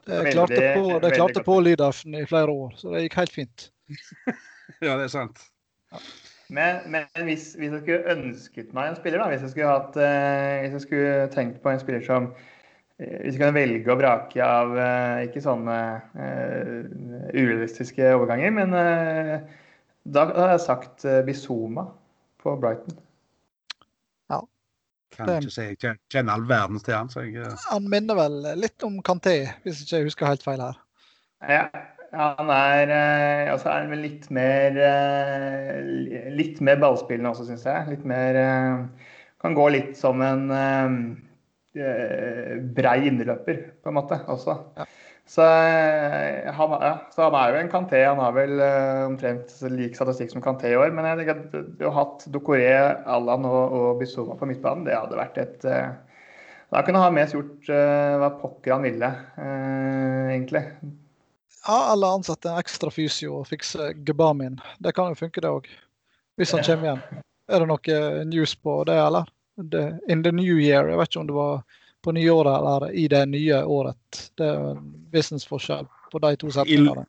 Speaker 4: Det klarte, på, det klarte på Lyderfen i flere år, så det gikk helt fint.
Speaker 2: Ja, det er sant.
Speaker 3: Men, men hvis, hvis jeg skulle ønsket meg en spiller, da, hvis jeg skulle, hatt, eh, hvis jeg skulle tenkt på en spiller som eh, Hvis jeg kan velge og vrake av eh, ikke sånne uh, urealistiske overganger, men uh, da hadde jeg sagt uh, Bizoma på Brighton. Ja.
Speaker 2: Kan
Speaker 4: Det-
Speaker 2: ikke si jeg kjenner all verdens til han, så jeg
Speaker 4: Han minner vel litt om Kanté, hvis ikke jeg husker helt feil her.
Speaker 3: Ja, han er eh, altså er vel litt mer eh, Litt mer ballspillende også, syns jeg. Litt mer eh, Kan gå litt som en brei innerløper, på en måte, også.
Speaker 4: Ja.
Speaker 3: Så, han, ja, så han er jo en Kanté. Han har vel omtrent lik statistikk som Kanté i år. Men jeg tenker at du har Dokoré, Allan og, og Bizuma på midtbanen. Det hadde vært et Da kunne han mest gjort hva pokker han ville, egentlig.
Speaker 4: Ja, eller ansette en ekstra fysio og fikse Gebamin. Det kan jo funke, det òg. Hvis han kommer igjen. Er det noe news på det, eller? In the new year. Jeg vet ikke om det var på nyåret eller i det nye året. Det er en businessforskjell på de to setningene.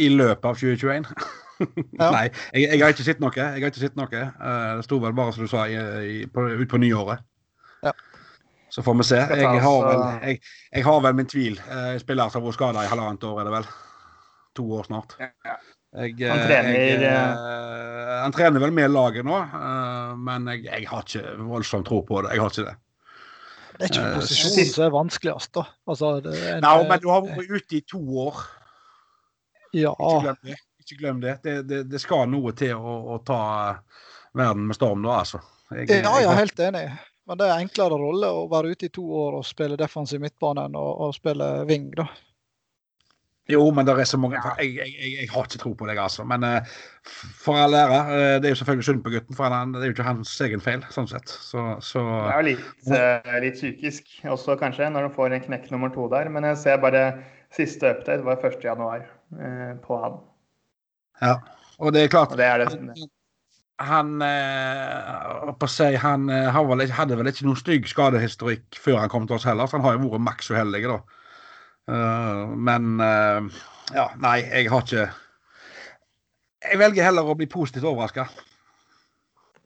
Speaker 2: I løpet av 2021.
Speaker 4: Ja.
Speaker 2: Nei, jeg, jeg har ikke sett noe. Jeg har ikke sett noe. Eh, det sto vel bare som du sa i, i, på, ut på nyåret.
Speaker 4: Ja.
Speaker 2: Så får vi se. Jeg har vel,
Speaker 3: uh,
Speaker 2: jeg, jeg har vel min tvil. Eh, Jeg spiller som har vært skada i halvannet år, er det vel. To år snart. Jeg,
Speaker 3: Han
Speaker 2: eh,
Speaker 3: trener,
Speaker 2: jeg, eh, Han trener vel med laget nå, eh, men jeg, jeg har ikke voldsomt tro på det. Jeg har ikke det.
Speaker 4: Det er ikke
Speaker 2: Eh,
Speaker 4: posisjonen som er vanskeligst, da. Altså, det en,
Speaker 2: Nei, men du har vært ute i to år.
Speaker 4: Ja,
Speaker 2: Ikke glem det. Ikke glem det. Det, det, det skal noe til å, å ta verden med storm nå, altså. Jeg,
Speaker 4: ja, ja,
Speaker 2: jeg-
Speaker 4: er helt enig. Men det er enklere rolle å være ute i to år og spille defensiv midtbane enn å, å spille wing, da.
Speaker 2: Jo, men det er så mange Jeg, jeg, jeg, jeg har ikke tro på deg, altså. Men uh, for all ære. Uh, det er jo selvfølgelig synd på gutten, for han, det er jo ikke hans egen feil, sånn sett. Så, så...
Speaker 3: Det er jo litt, uh, litt, psykisk også, kanskje, når han får en knekk nummer to der. Men jeg ser bare siste update var 1.1 på han.
Speaker 2: Ja, og det er klart
Speaker 3: og det er det,
Speaker 2: han, eh, si, han vel, hadde vel ikke noen stygg skadehistorikk før han kom til oss heller, så han har jo vært maks uheldig, da. Uh, men uh, ja, nei, jeg har ikke Jeg velger heller å bli positivt overraska.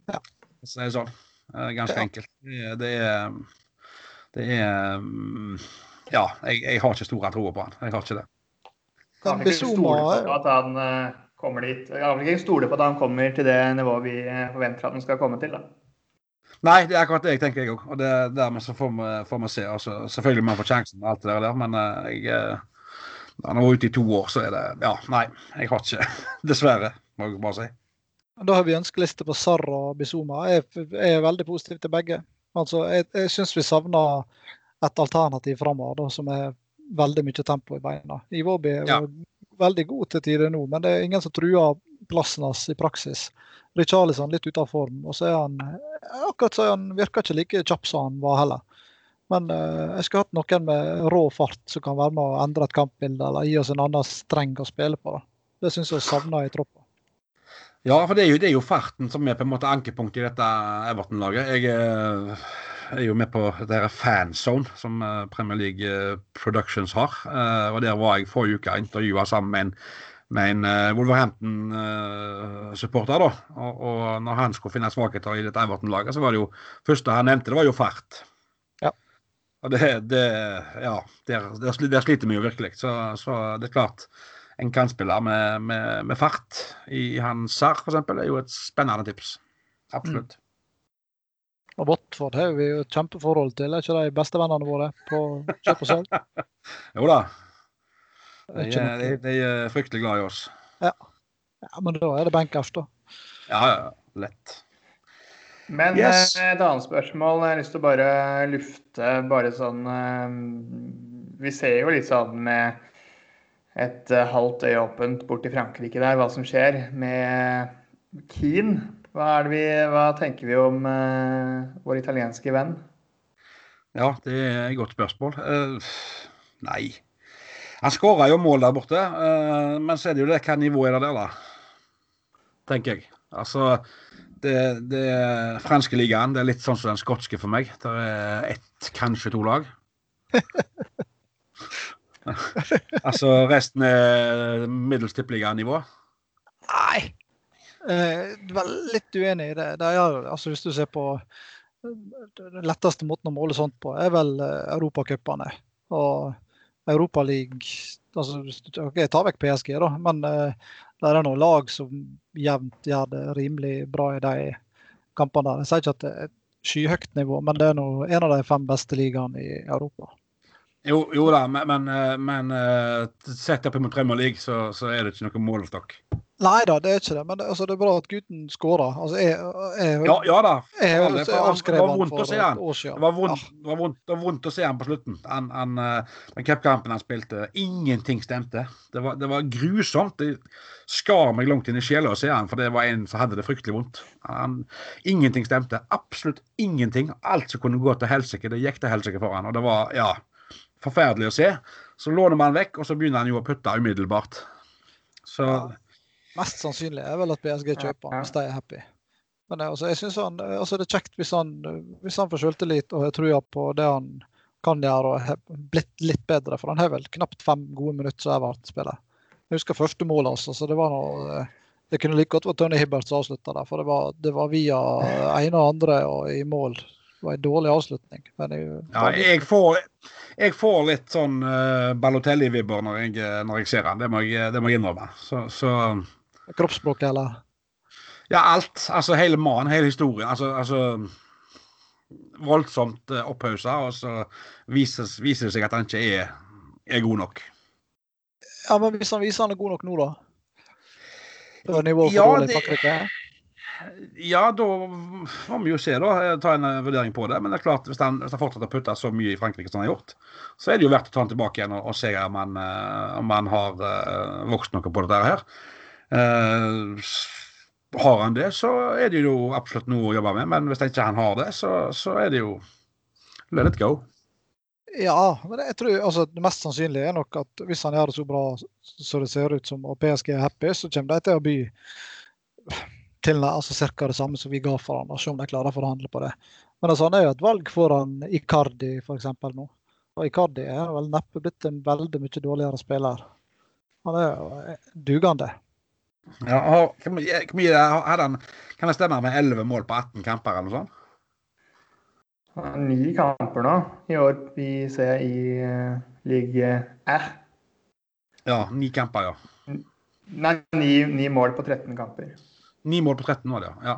Speaker 2: Ja. Så er sånn. Uh, ganske ja. enkelt. Det, det, er Det er um, Ja, jeg, jeg, har ikke stor tro på han. Jeg har ikke det.
Speaker 3: Kan ikke stole på at han kommer dit. Jeg kan ikke stole på at han kommer til det nivået vi forventer at han skal komme til. da.
Speaker 2: Nei, det er akkurat det jeg tenker, jeg òg. Og det, er dermed så får vi, får vi se. Altså, selvfølgelig må han få sjansen, alt det der, men uh, jeg uh, Han har vært ute i to år, så er det Ja, nei. Jeg har ikke Dessverre, må jeg bare si.
Speaker 4: Da har vi ønskeliste på Sarr og Bizuma. Jeg, jeg, er veldig positiv til begge. Altså, jeg jeg syns vi savner et alternativ framover som er veldig mye tempo i beina. Iwobi er ja. Veldig god til tider nå, men det er ingen som truer plassen hans i praksis. Richarlison litt ute av form. Og så er han akkurat så han virker ikke like kjapp som han var heller. Men uh, jeg skulle hatt noen med rå fart som kan være med å endre et kampbilde eller gi oss en annen streng å spille på. Da. Det syns jeg savner i troppen.
Speaker 2: Ja, for det er, jo, det er, jo, farten som er på en måte ankepunktet i dette Everton-laget. Jeg uh, er jo med på dette fanzone som uh, Premier League Productions har. og Der var jeg forrige uke intervjua sammen med en med en Wolverhampton-supporter. da, og, og, når han skulle finne svakheter i dette Everton-laget, så var det jo første han nevnte, det var jo fart.
Speaker 4: Ja.
Speaker 2: Og det, det Ja, der, der, der, sliter vi jo virkelig. Så, så det er klart, en kantspiller med, med, med, fart i hans SAR f.eks. er jo et spennende tips. Absolutt. Mm.
Speaker 4: Og Watford har vi jo et kjempeforhold til, er ikke de bestevennene våre på kjøp og salg?
Speaker 2: jo da, de, de, de, er fryktelig glad i oss.
Speaker 4: Ja. ja men da er det bankers, da.
Speaker 2: Ja, ja. Lett.
Speaker 3: Men yes. Eh, et annet spørsmål jeg har lyst til å bare lufte bare sånn eh, Vi ser jo litt sånn med et eh, halvt øye åpent bort til Frankrike der, hva som skjer med Keane. Hva, vi, hva tenker vi om uh, vår italienske venn?
Speaker 2: Ja, det er et godt spørsmål. Uh, nei, han skåra jo mål der borte, uh, men så er det jo det hva nivå er det der, da? Tenker jeg. Altså, det, det franske ligaen det er litt sånn som den skotske for meg. Det er ett, kanskje to lag. altså resten er middels tippeliganivå?
Speaker 4: Nei. Eh, vel, litt uenig i det. det er, altså, hvis du ser på Den letteste måten å måle sånt på, er vel eh, europacupene. Og Europaligaen altså, okay, Ta vekk PSG, da, men eh, det er noen lag som jevnt gjør det rimelig bra i de kampene. der. Jeg sier ikke at det er et skyhøyt nivå, men det er noe, en av de fem beste ligaene i Europa.
Speaker 2: Jo, jo da, men, men, eh, men uh, sett opp mot Premier League, så, så, er det ikke noe målestokk.
Speaker 4: Nei da, det er ikke det. Men det, altså, det er bra at gutten skårer. Altså, jeg, jeg,
Speaker 2: ja, ja, da.
Speaker 4: Jeg har det var vondt å
Speaker 2: se han. Det var vondt, det var vondt, det var vondt å se han på slutten. Han, han, eh, den cupkampen han spilte, ingenting stemte. Det var, det var grusomt. Det skar meg langt inn i sjela å se han, for det var en som hadde det fryktelig vondt. Han, ingenting stemte. Absolutt ingenting. Alt som kunne gå til helsike, det gikk til helsike for han. Og det var, ja, forferdelig å se. Så låner man vekk, og så begynner han jo å putte umiddelbart. Så ja.
Speaker 4: Mest sannsynlig er vel at PSG kjøper han hvis de er happy. Men det, altså, jeg synes han, eh, altså, det er kjekt hvis han, hvis han får selvtillit og har trua på det han kan gjøre og har blitt litt bedre. For han har vel knapt fem gode minutter som Everton-spiller. Jeg husker første målet hans. Altså, det var noe, eh, det kunne like godt vært Tony Hibbert som avslutta der. For det var, det var via ene og andre og i mål. Det var en dårlig avslutning. Jeg,
Speaker 2: ja, jeg, får, jeg, får, litt sånn uh, Balotelli-vibber når, når, jeg ser han. Det må jeg, det må jeg innrømme. Så, så
Speaker 4: Kroppsspråket, eller?
Speaker 2: Ja, alt. Altså hele mannen, hele historien. Altså, altså Voldsomt uh, opphausa, og så viser, viser, det seg at han ikke er, er, god nok.
Speaker 4: Ja, men hvis han viser han er god nok nå, da? Nivået for ja, dårlig Frankrike?
Speaker 2: Ja, da må vi jo se, da. Ta en eh, vurdering på det. Men det er klart, hvis han, hvis han fortsetter å putte så mye i Frankrike som han har gjort, så er det jo verdt å ta han tilbake igjen og, og se om han, uh, om han har uh, vokst noe på dette her. Uh, har han det, så er det jo absolutt noe å jobbe med. Men hvis ikke han har det, så, så er det jo let it go.
Speaker 4: Ja, men jeg tror altså, det mest sannsynlige er nok at hvis han gjør det så bra som det ser ut som, og PSG er happy, så kommer de til å by til altså ca. det samme som vi ga for han, og se om de klarer å forhandle på det. Men altså, han er jo et valg foran Icardi f.eks. nå. Og Icardi er vel neppe blitt en veldig mye dårligere spiller. Han er jo eh, dugende.
Speaker 2: Ja, hvor mye hadde han Kan det stemme med 11 mål på 18 kamper eller noe sånt?
Speaker 3: Ni kamper nå i år vi ser i uh, league R.
Speaker 2: Ja, ni kamper, ja.
Speaker 3: Nei, ni, ni mål på 13 kamper.
Speaker 2: Ni mål på 13 var det, ja.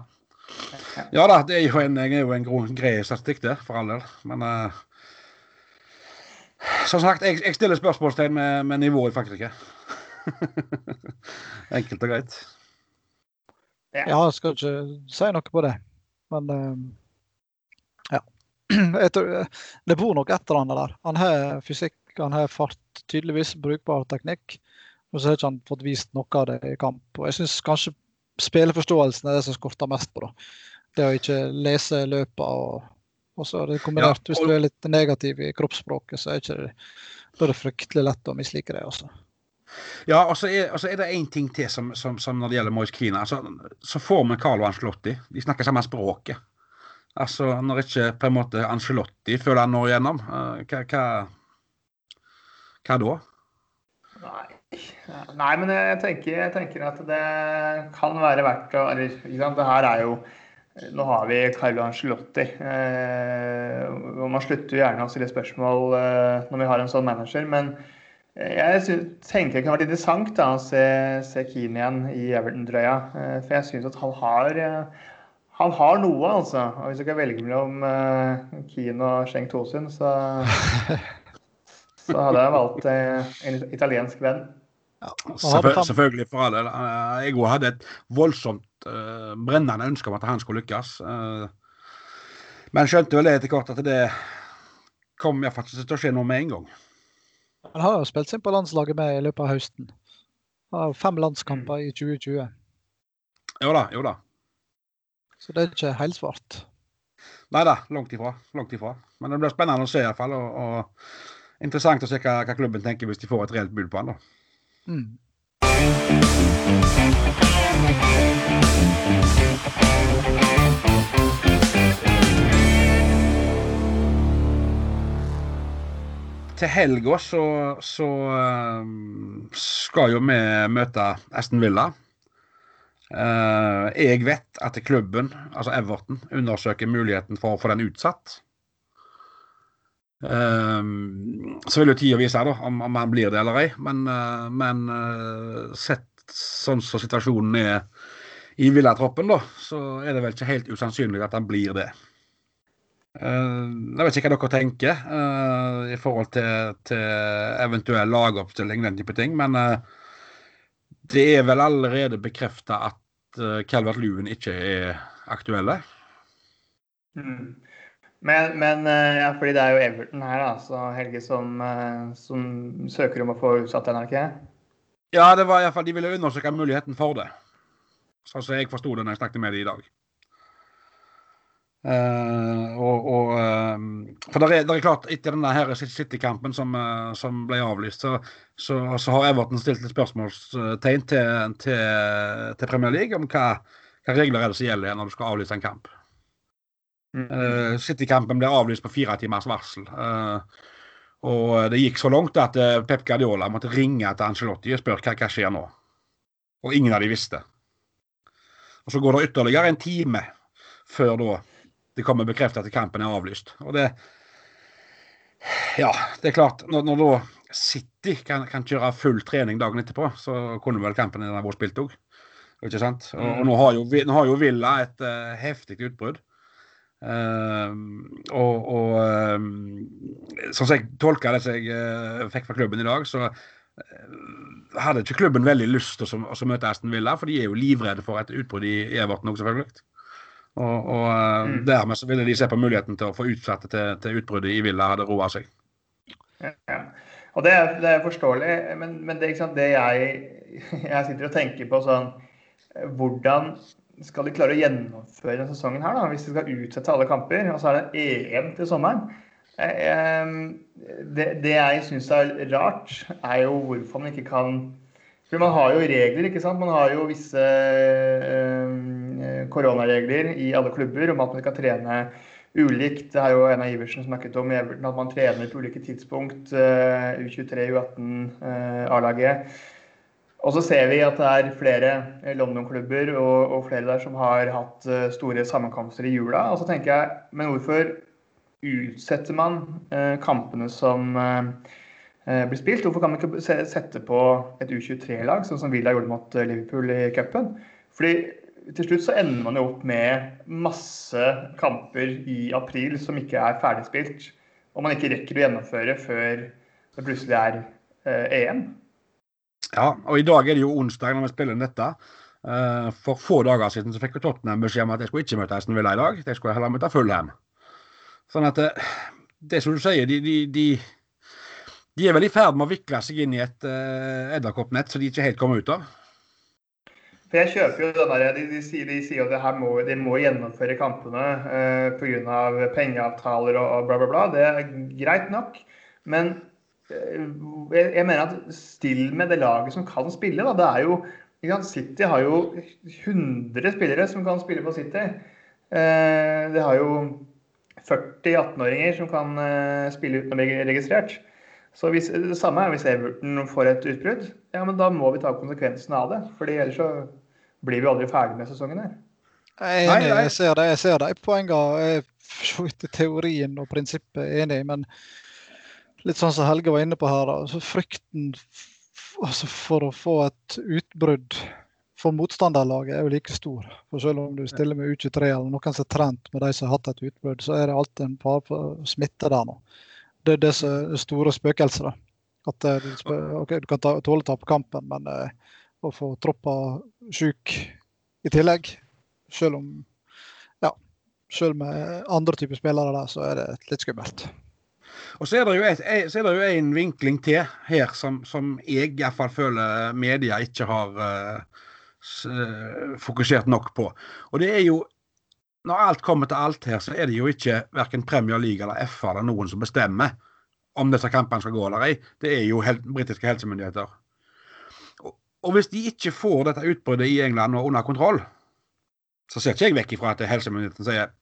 Speaker 2: Ja da, det er jo en, er jo en grei statistikk, der, for all del. Men uh, som sagt, jeg, jeg stiller spørsmålstegn med, med nivået i Frankrike. Enkelt og greit.
Speaker 4: Ja, jeg skal ikke si noe på det. Men uh, ja. Tror, det bor nok et eller annet der. Han har fysikk, han har fart, tydeligvis brukbar teknikk. Og så har ikke han fått vist noe av det i kamp. Og jeg syns kanskje spilleforståelsen er det som skorter mest på. da. Det å ikke lese løpet og, og så er det kombinert. Ja, og... Hvis du er litt negativ i kroppsspråket, så er, det, da er det fryktelig lett å mislike det. også.
Speaker 2: Ja, og så er, er, det én ting til som, som, som, når det gjelder Moise Kina. Altså, så får vi Carlo Ancelotti. De snakker samme språket. Altså, Når ikke på en måte Ancelotti føler han når igjennom, uh, hva, hva, hva da?
Speaker 3: Nei, Nei, men jeg tenker, jeg tenker, at det kan være verdt å Eller det her er jo Nå har vi Carlo Angelotti. Eh, og man slutter jo gjerne å stille spørsmål eh, når vi har en sånn manager. Men jeg synes, tenker det kan være interessant da, å se, se Keane igjen i Everton-drøya. Eh, for jeg syns at han har eh, han har noe, altså. Og hvis du kan velge mellom eh, Keane og Schenk Tosun, så, så hadde jeg valgt uh, en italiensk venn.
Speaker 2: Ja, Selvføl selvfølgelig, for all del. Eh, jeg òg hadde et voldsomt uh, brennende ønske om at han skulle lykkes. Uh, men skjønte vel det etter hvert at det kom jeg faktisk til å skje noe med en gang.
Speaker 4: Han har jo spilt seg på landslaget med i løpet av høsten. Har fem landskamper i 2020.
Speaker 2: Jo da, jo da.
Speaker 4: Så det er ikke helsvart.
Speaker 2: Nei da, langt ifra. Langt ifra. Men det blir spennende å se iallfall. Og, og interessant å se hva, hva, klubben tenker hvis de får et reelt bud på han. da. Mm. Til helga så, så um, skal jo vi møte Aston Villa. Uh, jeg vet at klubben, altså Everton, undersøker muligheten for å få den utsatt. Um, så vil jo tida vise da, om, om, han blir det eller ei. Men, uh, men uh, sett sånn som situasjonen er i villatroppen, da, så er det vel ikke helt usannsynlig at han blir det. Uh, jeg vet ikke hva dere tenker i forhold til, til eventuell lagoppstilling, den type ting. Men det er vel allerede bekrefta at Calvert Lewin ikke er aktuelle.
Speaker 3: Mm. Men, men eh, ja, fordi det er jo Everton her, da, så Helge, som, eh, som søker om å få utsatt den, er ikke
Speaker 2: Ja, det var iallfall de ville undersøke muligheten for det. Sånn som jeg forsto det når jeg snakket med dem i dag. Uh, og, og uh, For det er, det er, klart, etter denne City-kampen som, uh, som, ble avlyst, så, så, så, har Everton stilt et spørsmålstegn til, til, til Premier League om hva, hva regler er det som gjelder når du skal avlyse en kamp. Uh, City-kampen ble avlyst på fire timers varsel. Uh, og det gikk så langt at uh, Pep Guardiola måtte ringe til Angelotti og spørre hva, hva skjer nå. Og ingen av de visste. Og Så går det ytterligere en time før da det kommer bekreftet at kampen er avlyst. Og det Ja, det er klart. Når, når da City kan, kan, kjøre full trening dagen etterpå, så kunne vel kampen vært spilt òg. Ikke sant? Og, og nå, har jo, nå, har jo, Villa et uh, heftig utbrudd. Uh, og, og uh, sånn som jeg tolka det som jeg uh, fikk fra klubben i dag, så hadde ikke klubben veldig lyst til å, å møte Aston Villa, for de er jo livredde for et utbrudd i Everton òg, selvfølgelig. Og, og mm. dermed så ville de se på muligheten til å få utsatt det til, til utbruddet i Villa hadde roa seg.
Speaker 3: Ja, og det er, det er forståelig, men, men det, det, jeg, jeg sitter og tenker på sånn Hvordan skal de klare å gjennomføre denne sesongen her, da, hvis de skal utsette alle kamper? Og så er det EM til sommeren. Det, det jeg syns er rart, er jo hvorfor man ikke kan For man har jo regler, ikke sant. Man har jo visse koronaregler i alle klubber om at man skal trene ulikt. Det har jo en av Iversen snakket om i Everton, at man trener på ulike tidspunkt. U23, U18, A-laget. Og så ser vi at det er flere London-klubber og, og, flere der som har hatt store sammenkomster i jula. Og så tenker jeg, men hvorfor utsetter man eh, kampene som eh, eh, blir spilt? Hvorfor kan man ikke sette på et U23-lag, sånn som Villa gjorde mot Liverpool i cupen? Fordi til slutt så ender man jo opp med masse kamper i april som ikke er ferdigspilt. Og man ikke rekker å gjennomføre før det plutselig er eh, EM.
Speaker 2: Ja, og i dag er det jo onsdag når vi spiller dette. For få dager siden så fikk Tottenham beskjed om at jeg skulle ikke møte Aston Villa i dag. Jeg skulle heller møte Fulham. Sånn at eh, det som du sier, de, de, de, de, er vel i ferd med å vikle seg inn i et uh, edderkoppnett så de ikke helt kommer ut av.
Speaker 3: For jeg kjøper jo den der, De, de, sier, de sier at må, de må gjennomføre kampene eh, pga. pengeavtaler og, og, bla, bla, bla. Det er greit nok. Men jeg, jeg, mener at still med det laget som kan spille. Da. Det er jo, City har jo 100 spillere som kan spille på City. Uh, det har jo 40 18-åringer som kan eh, spille uten å bli registrert. Så hvis, det samme er hvis Everton får et utbrudd. Ja, men da må vi ta konsekvensene av det. fordi ellers så blir vi aldri ferdig med sesongen her.
Speaker 4: Jeg er enig, jeg ser det. Jeg ser er for teorien og prinsippet enig, men litt sånn som Helge var inne på her, altså frykten altså for å få et utbrudd for motstanderlaget er jo like stor. For Selv om du stiller med U23 eller noen som er trent med de som har hatt et utbrudd, så er det alltid en fare for smitte der nå. Det er det som er store spøkelset. At eh, du, okay, du kan ta, tåle å tape kampen, men eh, å få troppa sjuk i tillegg, selv om ja, selv med andre typer spillere der, så er det litt skummelt.
Speaker 2: Og så er det jo, et, er det jo en vinkling til her som, som jeg fall føler media ikke har uh, fokusert nok på. Og det er jo Når alt kommer til alt her, så er det jo ikke verken Premier League eller FA eller noen som bestemmer om disse kampene skal gå eller ei. Det er jo hel britiske helsemyndigheter. Og, hvis de ikke får dette utbruddet i England og under kontroll, så ser ikke jeg vekk ifra at helsemyndighetene sier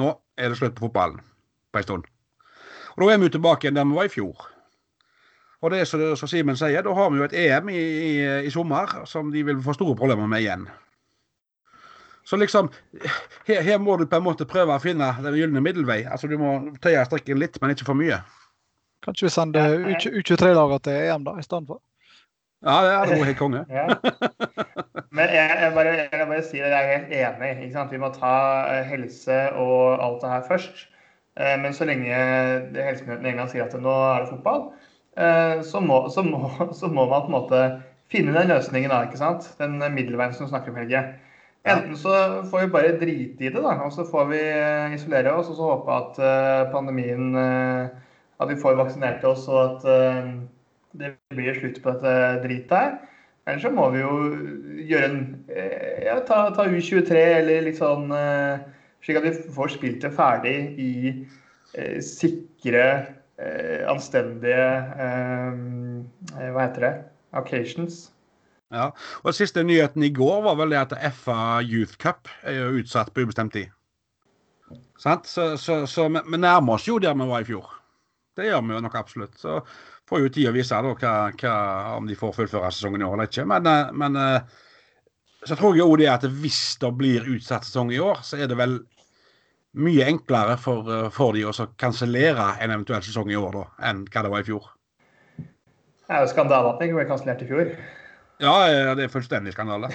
Speaker 2: nå er det slutt på fotballen på en stund. Og Da er vi jo tilbake igjen der vi var i fjor. Og det er som Simen sier, da har vi jo et EM i, i, i, sommer som de vil få store problemer med igjen. Så liksom, her, her, må du på en måte prøve å finne den gylne middelvei. Altså Du må tøye strikken litt, men ikke for mye.
Speaker 4: Kanskje vi sender U23-laget til EM da, i stedet for?
Speaker 2: Ja, det er det helt konge. ja.
Speaker 3: Men jeg, jeg, bare, jeg bare sier at jeg er helt enig. Ikke sant? Vi må ta eh, helse og alt det her først. Eh, men så lenge helsemyndighetene i England sier at nå er det fotball, Eh, så må, så, må, så må, man på en måte finne den løsningen, da, ikke sant? Den middelveien som du snakker om, Helge. Enten så får vi bare drite i det, da, og så får vi eh, isolere oss og så håpe at pandemien At vi får vaksinert oss og at det blir slutt på dette dritet her. Eller så må vi jo gjøre en ja, ta, ta, U23 eller litt sånn Slik at vi får spilt det ferdig i sikre Eh, anstendige eh, Hva heter det? Occasions.
Speaker 2: Ja, og Siste nyheten i går var vel det at FA Youth Cup er jo utsatt på ubestemt tid. Sant? Så, så, så vi nærmer oss jo der vi var i fjor. Det gjør vi jo nok absolutt. Så får jo tid å vise da, hva, hva, om de får fullføre sesongen i år eller ikke. Men, men så tror jeg òg det at hvis det blir utsatt sesong i år, så er det vel mye enklere for, eh, for de å kansellere en eventuell sesong i år da, enn hva det var i fjor.
Speaker 3: Det er jo skandale at jeg ikke ble kansellert i fjor.
Speaker 2: Ja, det er fullstendig skandale.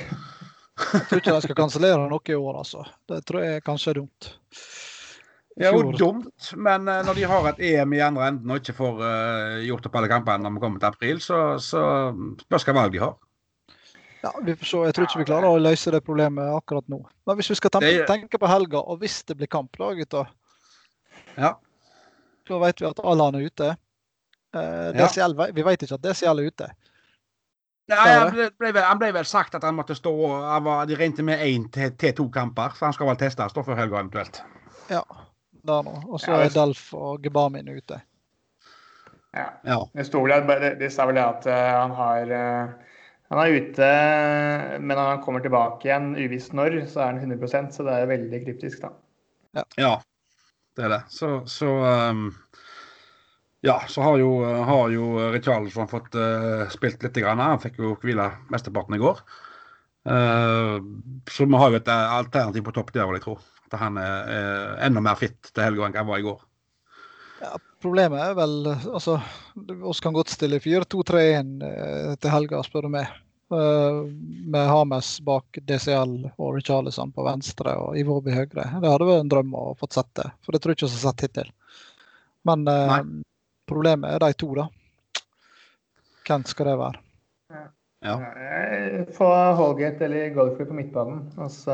Speaker 4: jeg tror ikke de skal kansellere noe i år, altså. Det tror jeg kanskje er dumt.
Speaker 2: Det er jo dumt, men uh, når de har et EM i andre enden og ikke får uh, gjort opp alle kampene når vi kommer til april, så, så spørs hva valg de har.
Speaker 4: Ja, vi får se. Jeg tror ikke vi klarer å løse det problemet akkurat nå. Men hvis vi skal tenke, tenke på helga, og hvis det blir kamp, da, gutter
Speaker 2: ja.
Speaker 4: Så vet vi at Allan er ute. Eh, DCL, ja. Vi vet ikke at DCL er ute.
Speaker 2: Nei, han ble, ble, han ble, vel sagt at han måtte stå var, De regnet med én til, to kamper, så han skal vel testes da før helga eventuelt.
Speaker 4: Ja, der nå. Og så er Delf og Gebamin ute.
Speaker 3: Ja. ja. Det, vel, det sa vel at uh, han har uh, Han er ute, men når han kommer tilbake igjen, uvisst når, så er han 100% så det er veldig kryptisk, da.
Speaker 2: Ja, ja det er det. Så, så um ja, så har jo, har jo Richarlison fått uh, spilt litt. Grann. Han fikk jo hvile mesteparten i går. Uh, så vi har jo et alternativ på topp der, vil jeg tro. At han er, er enda mer fit til helga enn han var i går.
Speaker 4: Ja, problemet er vel altså, oss kan godt stille 4-2-3-1 uh, til helga, spør du meg. Uh, med Hames bak DCL og Richarlison på venstre og Ivorby høyre. Det hadde vært en drøm å få sett det, for det tror jeg ikke vi har sett hittil. Men Problemet er de to, da. Hvem skal det være?
Speaker 3: Ja. Få Holgate eller Goldfrey på midtbanen. Altså,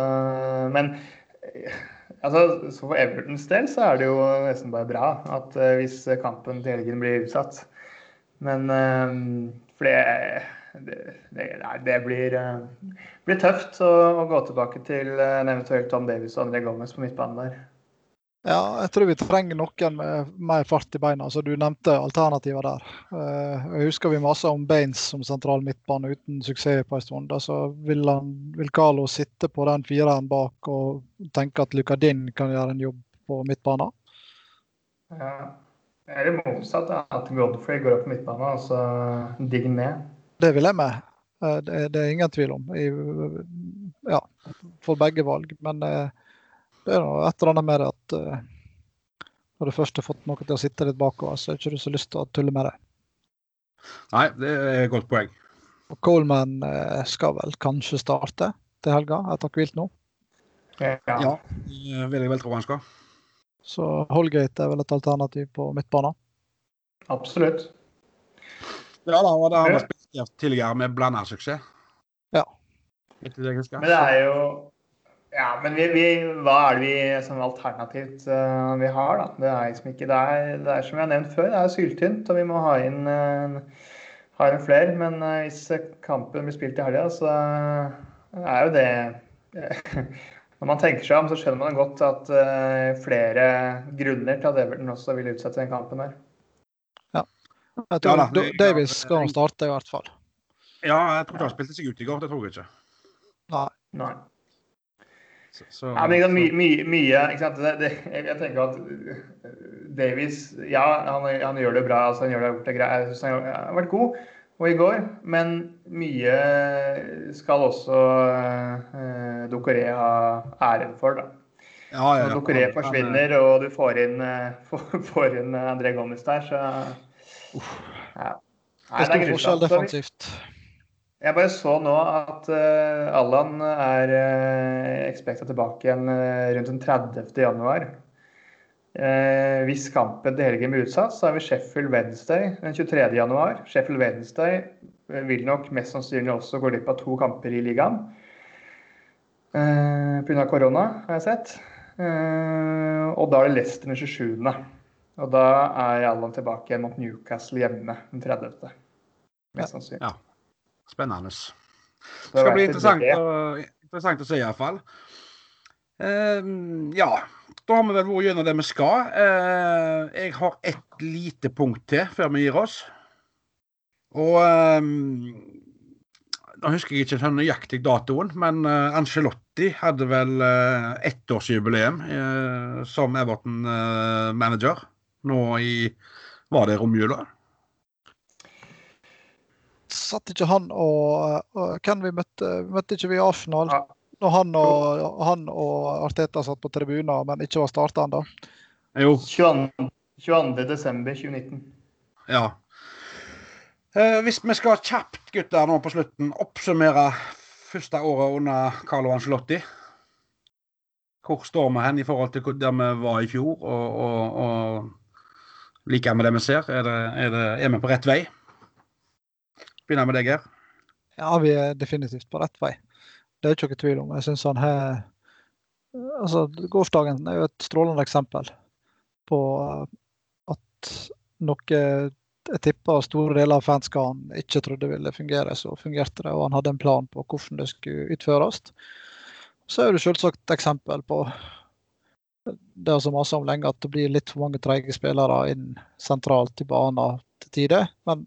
Speaker 3: men altså, for Evertons del så er det jo nesten bare bra at uh, hvis kampen til helgen blir utsatt. Men uh, for det, det, det, det blir, uh, blir, tøft å, å, gå tilbake til en eventuell Tom Davis og André Gomez på midtbanen der.
Speaker 4: Ja, jeg tror vi trenger noen med mer fart i beina. så Du nevnte alternativer der. Eh, jeg husker vi masa om Baines som sentral midtbane uten suksess på en stund. Så vil, han, vil Carlo sitte på den fireren bak og tenke at Lucadin kan gjøre en jobb på midtbanen?
Speaker 3: Ja. Er det motsatt, at Godfrey går opp på midtbanen og så digger ned?
Speaker 4: Det vil jeg med. Eh, det, det er ingen tvil om. I, ja, for begge valg. Men eh, det er noe et eller annet med det at uh, når du først har fått noe til å sitte litt bakover, så har du ikke så lyst til å tulle med det.
Speaker 2: Nei, det er et godt poeng.
Speaker 4: Og Coleman uh, skal vel kanskje starte til helga etter hvilt nå?
Speaker 2: Ja. ja, det vil jeg vel tro han skal.
Speaker 4: Så Holgate er vel et alternativ på midtbanen?
Speaker 3: Absolutt.
Speaker 2: Ja da, og det har vært spesielt tidligere med blanda suksess.
Speaker 4: Ja.
Speaker 3: Men det er jo ja, men vi, vi, hva er det vi som alternativt uh, vi har, da? Det er liksom ikke det er, det er som jeg har nevnt før, det er syltynt, og vi må ha inn, uh, ha inn flere. Men uh, hvis kampen blir spilt i helga, så er jo det Når man tenker seg om, så skjønner man godt at flere grunner til at Everton også vil utsette den kampen der.
Speaker 4: Ja. Jeg tror ja, Davies skal starte, i hvert fall.
Speaker 2: Ja, jeg tror ikke han spilte seg ut i går. Det tror jeg ikke.
Speaker 4: Nei.
Speaker 3: Nei. Så, så, ja, men mye, mye, mye ikke sant? Det, det, jeg tenker at eh, Davies Ja, han, han gjør det bra. Altså, han gjør det, det greit. Jeg syns han, han har vært god og i går, men mye skal også eh, Dokoré ha æren for, da.
Speaker 2: Ja, ja,
Speaker 3: Når Dokoré forsvinner og du får inn, får, får inn André Gommes der, så
Speaker 4: Uff. ja. Nei, det er stor forskjell defensivt.
Speaker 3: Jeg bare så nå at uh, Allan er uh, ekspekta tilbake igjen uh, rundt den 30. januar. Uh, hvis kampen til helgen blir utsatt, så har vi Sheffield Wednesday den 23. januar. Sheffield Wednesday vil nok mest sannsynlig også gå glipp av to kamper i ligaen. Uh, Pga. korona, har jeg sett. Uh, og da er det Leicester den 27. Og da er Allan tilbake igjen mot Newcastle hjemme den 30. Mest sannsynlig.
Speaker 2: Ja. Spennende. Det skal bli interessant, å, interessant å se, iallfall. Uh, ja, da har vi vel vært gjennom det vi skal. Uh, jeg har ett lite punkt til før vi gir oss. Og um, Nå husker jeg ikke den nøyaktig datoen, men uh, Angelotti hadde vel uh, ettårsjubileum uh, som Everton-manager nå i Var det romjula?
Speaker 4: Satt ikke han og, og Hvem vi møtte? Møtte ikke vi Arsenal? Ja. Når han og, han og, Arteta satt på tribuner, men ikke var starta ennå?
Speaker 2: Jo.
Speaker 3: 22. 22.12.2019.
Speaker 2: Ja. Eh, hvis vi skal kjapt, gutter, nå på slutten oppsummere første året under Carlo Angelotti Hvor står vi hen i forhold til der vi var i fjor, og, og, og liker vi det vi ser? Er, det, er, det, er vi på rett vei? Begynner med deg, Geir.
Speaker 4: Ja, vi er definitivt på rett vei. Det er ikke noe tvil om. Jeg synes han har altså, Gårsdagen er jo et strålende eksempel på at noe jeg tipper store deler av fanskaren ikke trodde ville fungere, så fungerte det. Og han hadde en plan på hvordan det skulle utføres. Så er det selvsagt eksempel på det som maser om lenge, at det blir litt for mange treige spillere inn sentralt i banen til tider. Men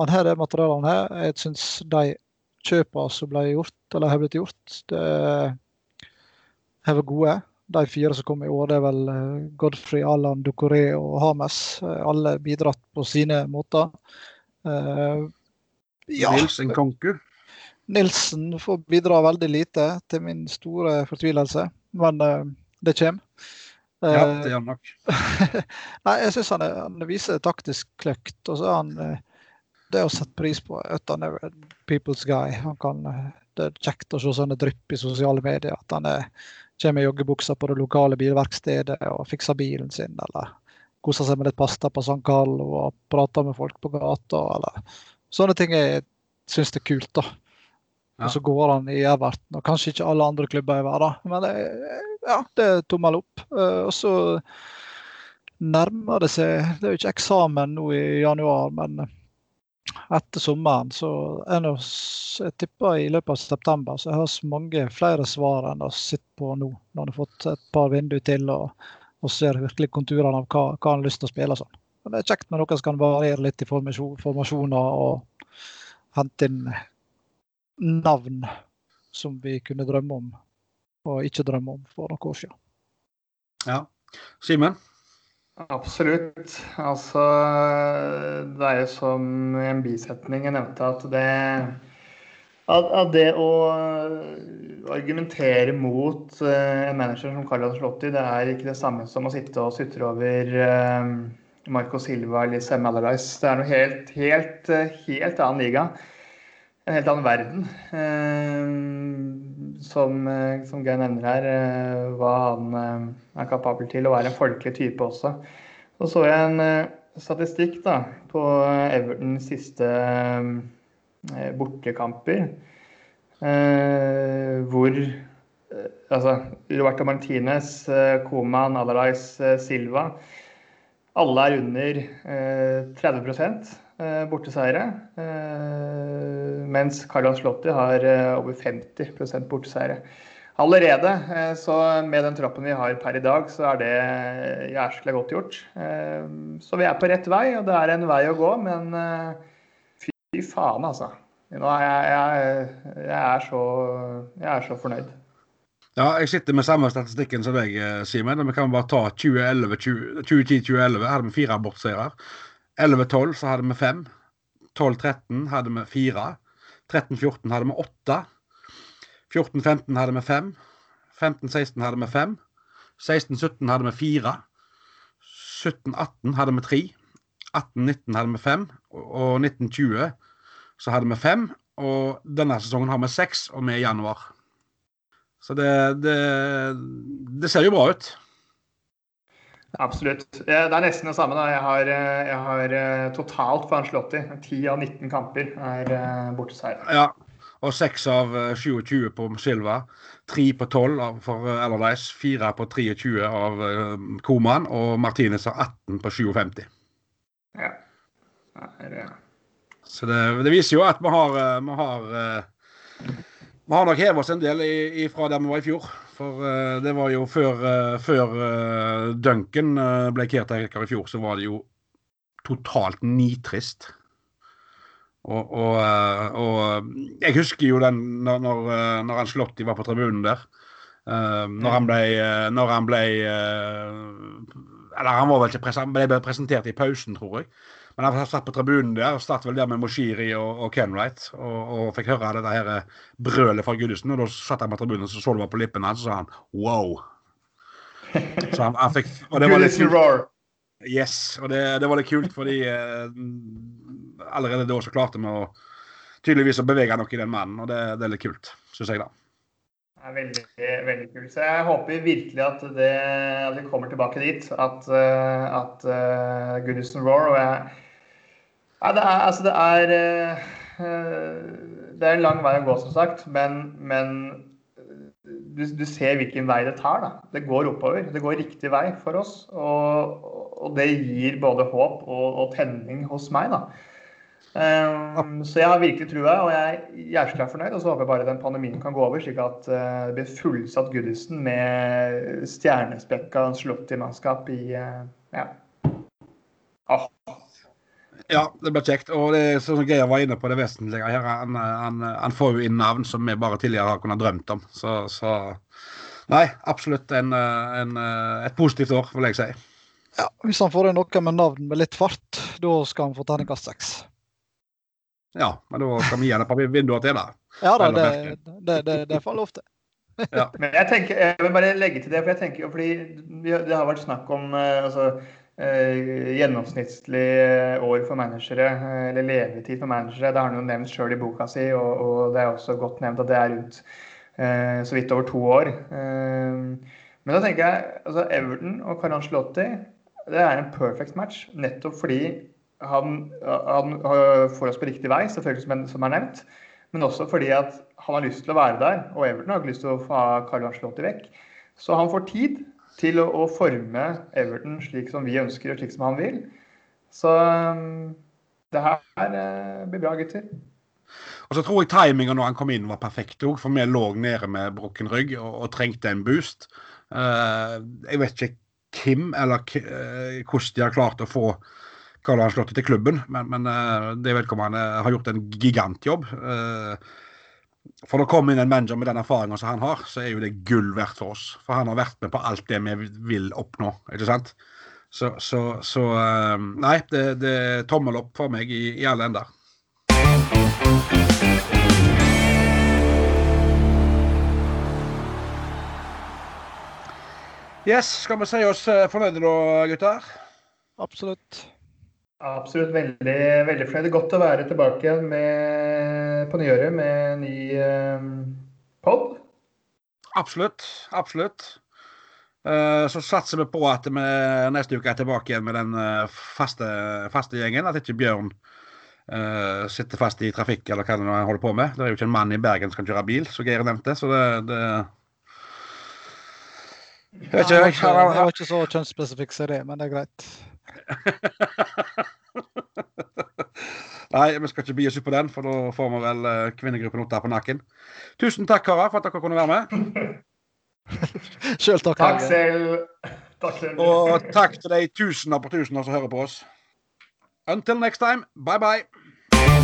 Speaker 4: han her det materialene her. Jeg syns de kjøpene som ble gjort, eller har blitt gjort, det har vært gode. De fire som kom i år, det er vel eh, Godfrey, Allan, Ducoré og Hames. Eh, alle bidratt på sine måter. Uh,
Speaker 2: ja. Nilsen Konku?
Speaker 4: Nilsen får bidra veldig lite, til min store fortvilelse. Men uh, det kommer.
Speaker 2: Ja, det gjør han nok.
Speaker 4: Nei, jeg syns han, han, viser taktisk kløkt. Og så er han det å sette pris på at han er people's guy. Han kan, det er kjekt å se sånne drypp i sosiale medier. At han er kommer i joggebuksa på det lokale bilverkstedet og fikser bilen sin, eller koser seg med litt pasta på St. Carlo og prater med folk på gata, eller sånne ting jeg syns er kult, da. Ja. Og så går han i Everton, og kanskje ikke alle andre klubber i verden, men det, ja, det er tommel opp. Eh, og så nærmer det seg Det er jo ikke eksamen nå i januar, men etter sommeren. Så jeg, tipper i løpet av september så jeg har så mange flere svar enn å sitte på nå. Når han har fått et par vinduer til og, og ser virkelig konturene av hva, hva han har lyst til å spille. sånn. Men det er kjekt med noen som kan variere litt i formasjoner og hente inn navn som vi kunne drømme om og ikke drømme om for noen år siden.
Speaker 2: Ja. Simen?
Speaker 3: Absolutt. Altså, det er jo som en bisetning jeg nevnte, at det, at det å argumentere mot eh, en manager som Carlo Slotti, det er ikke det samme som å sitte og sutre over eh, Marco Silva eller Sam Allardyce. Det er noe helt, helt, helt annen liga. En helt annen verden. Eh, som, som Geir nevner her, hva han er kapabel til å være en folkelig type også. Så så jeg en statistikk da, på Evertons siste bortekamper. Hvor altså, Roberto Martinez, Coman, Alarais, Silva Alle er under 30 borteseiere. mens Carlo Slotti har over 50 borteseiere allerede. Eh, så med den troppen vi har per i dag, så er det jæskla godt gjort. Eh, så vi er på rett vei, og det er en vei å gå, men eh, fy faen, altså. Nå er jeg, jeg, jeg, er så, jeg er så fornøyd.
Speaker 2: Ja, jeg sitter med samme statistikken som deg, Simen. Vi kan bare ta 2010-2011. Hadde vi fire abortseiere. 11-12 så hadde vi fem. 12-13 hadde vi fire. 13-14 hadde vi åtte. 14-15 hadde vi fem. 15-16 hadde vi fem. 16-17 hadde vi fire. 17-18 hadde vi tre. 18-19 hadde vi fem. Og 19-20 så hadde vi fem. Og denne sesongen har vi seks, og vi er i januar. Så det, det, det ser jo bra ut.
Speaker 3: Absolutt. Det er nesten det samme. da. Jeg har, jeg har eh, totalt for Anslotti. 10 av 19 kamper er borte borteseier.
Speaker 2: Ja, og 6 av 27 eh, på Silva. 3 på 12 for eh, Allardyce. 4 på 23 av eh, Koman. Og Martinez har 18 på 57.
Speaker 3: Ja. det...
Speaker 2: Så det, det, viser jo at vi har, vi har vi har nok hevet oss en del fra der vi var i fjor. For uh, det var jo før, uh, før uh, Duncan ble caretaker i fjor, så var det jo totalt nitrist. Og, og, eh, og, jeg husker jo den når, når, eh, når Anslotti var på tribunen der. Uh, når han ble, når han ble Eller han var vel ikke present, ble presentert i pausen, tror jeg. Men han satt på tribunen der, og startet vel der med Moshiri og, og Kenwright. Og, og, fikk høre dette her brølet fra Gudesen. Og da satt han på tribunen og så, så det var på lippen hans, og så sa han wow. Så han, han fikk, og det var litt kult. Yes, og det, det var litt kult fordi eh, allerede da så klarte vi å tydeligvis å bevege noe i den mannen, og det, det er litt kult, syns jeg, da.
Speaker 3: Det er veldig, veldig kult. Så jeg håper virkelig at, det, at vi kommer tilbake dit. At, eh, at uh, Goodison Roar og jeg ja, det er, altså det er uh, Det er en lang vei å gå, som sagt. Men, men du, du, ser hvilken vei det tar. da. Det går oppover. Det går riktig vei for oss. Og, og det gir både håp og, og tenning hos meg. da. Um, så jeg har virkelig trua, og jeg er jævlig fornøyd. Og så håper jeg bare den pandemien kan gå over, slik at uh, det blir fullsatt Goodison med stjernespekka Slotti-mannskap i uh, ja.
Speaker 2: Oh. Ja, det blir kjekt. Og det er sånn som Geir var inne på det vesentlige her. Han, han, han, får jo inn navn som vi bare tidligere har kunnet drømt om. Så, så nei, absolutt en, en, et positivt år, vil jeg si.
Speaker 4: Ja, Hvis han får inn noe med navn med litt fart, da skal han få terningkast seks.
Speaker 2: Ja, men da skal vi gi ham et par vinduer til, da.
Speaker 4: Ja da, det, det, det, det får lov til.
Speaker 3: ja. Men jeg tenker, jeg vil bare legge til det, for jeg tenker jo fordi det har vært snakk om eh, altså, gjennomsnittlig år for managere, eh, eller levetid for managere. Det har han jo nevnt sjøl i boka si, og, og, det er også godt nevnt at det er rundt eh, så vidt over to år. Eh, men da tenker jeg altså Everton og Karan Ancelotti det er en perfect match, nettopp fordi han, han, får oss på riktig vei, selvfølgelig som, som er nevnt. Men også fordi at han har lyst til å være der, og Everton har ikke lyst til å få Carlo Ancelotti vekk. Så han får tid til å, å, forme Everton slik som vi ønsker, og slik som han vil. Så um, det her uh, blir bra, gutter.
Speaker 2: Og så tror jeg timinga når han kom inn var perfekt òg, for vi lå nede med brukken rygg og, og trengte en boost. Uh, jeg vet ikke hvem eller uh, hvordan de har klart å få Karl Johan Slottet til klubben, men, men uh, det vedkommende har gjort en gigantjobb. Uh, for å komme inn en manager med den erfaringa som han har, så er jo det gull verdt for oss. For han har vært med på alt det vi vil oppnå, ikke sant? Så, så, så uh, Nei, det, det, er tommel opp for meg i, i alle ender. Yes, skal vi si oss fornøyde da, gutter?
Speaker 4: Absolutt.
Speaker 3: Absolutt veldig, veldig fornøyd. Godt å være tilbake igjen med, på nyåret med en ny eh, pod.
Speaker 2: Absolutt. Absolutt. Uh, så satser vi på at vi neste uke er tilbake igjen med den uh, faste, faste, gjengen. At ikke Bjørn uh, sitter fast i trafikk eller hva han holder på med. Det er jo ikke en mann i Bergen som kan kjøre bil, som Geir nevnte. Så det, det
Speaker 4: jeg, vet ikke, jeg, var ikke så kjønnsspesifikk som det, men det er greit.
Speaker 2: Nei, vi skal ikke begi oss ut på den, for da får vi vel uh, kvinnegruppen opp der på nakken. Tusen takk, karer, for at dere kunne være med.
Speaker 4: Sjøl takk.
Speaker 3: Takk selv. Takk
Speaker 2: selv. Og takk til de tusener på tusener som hører på oss. Until next time, bye bye.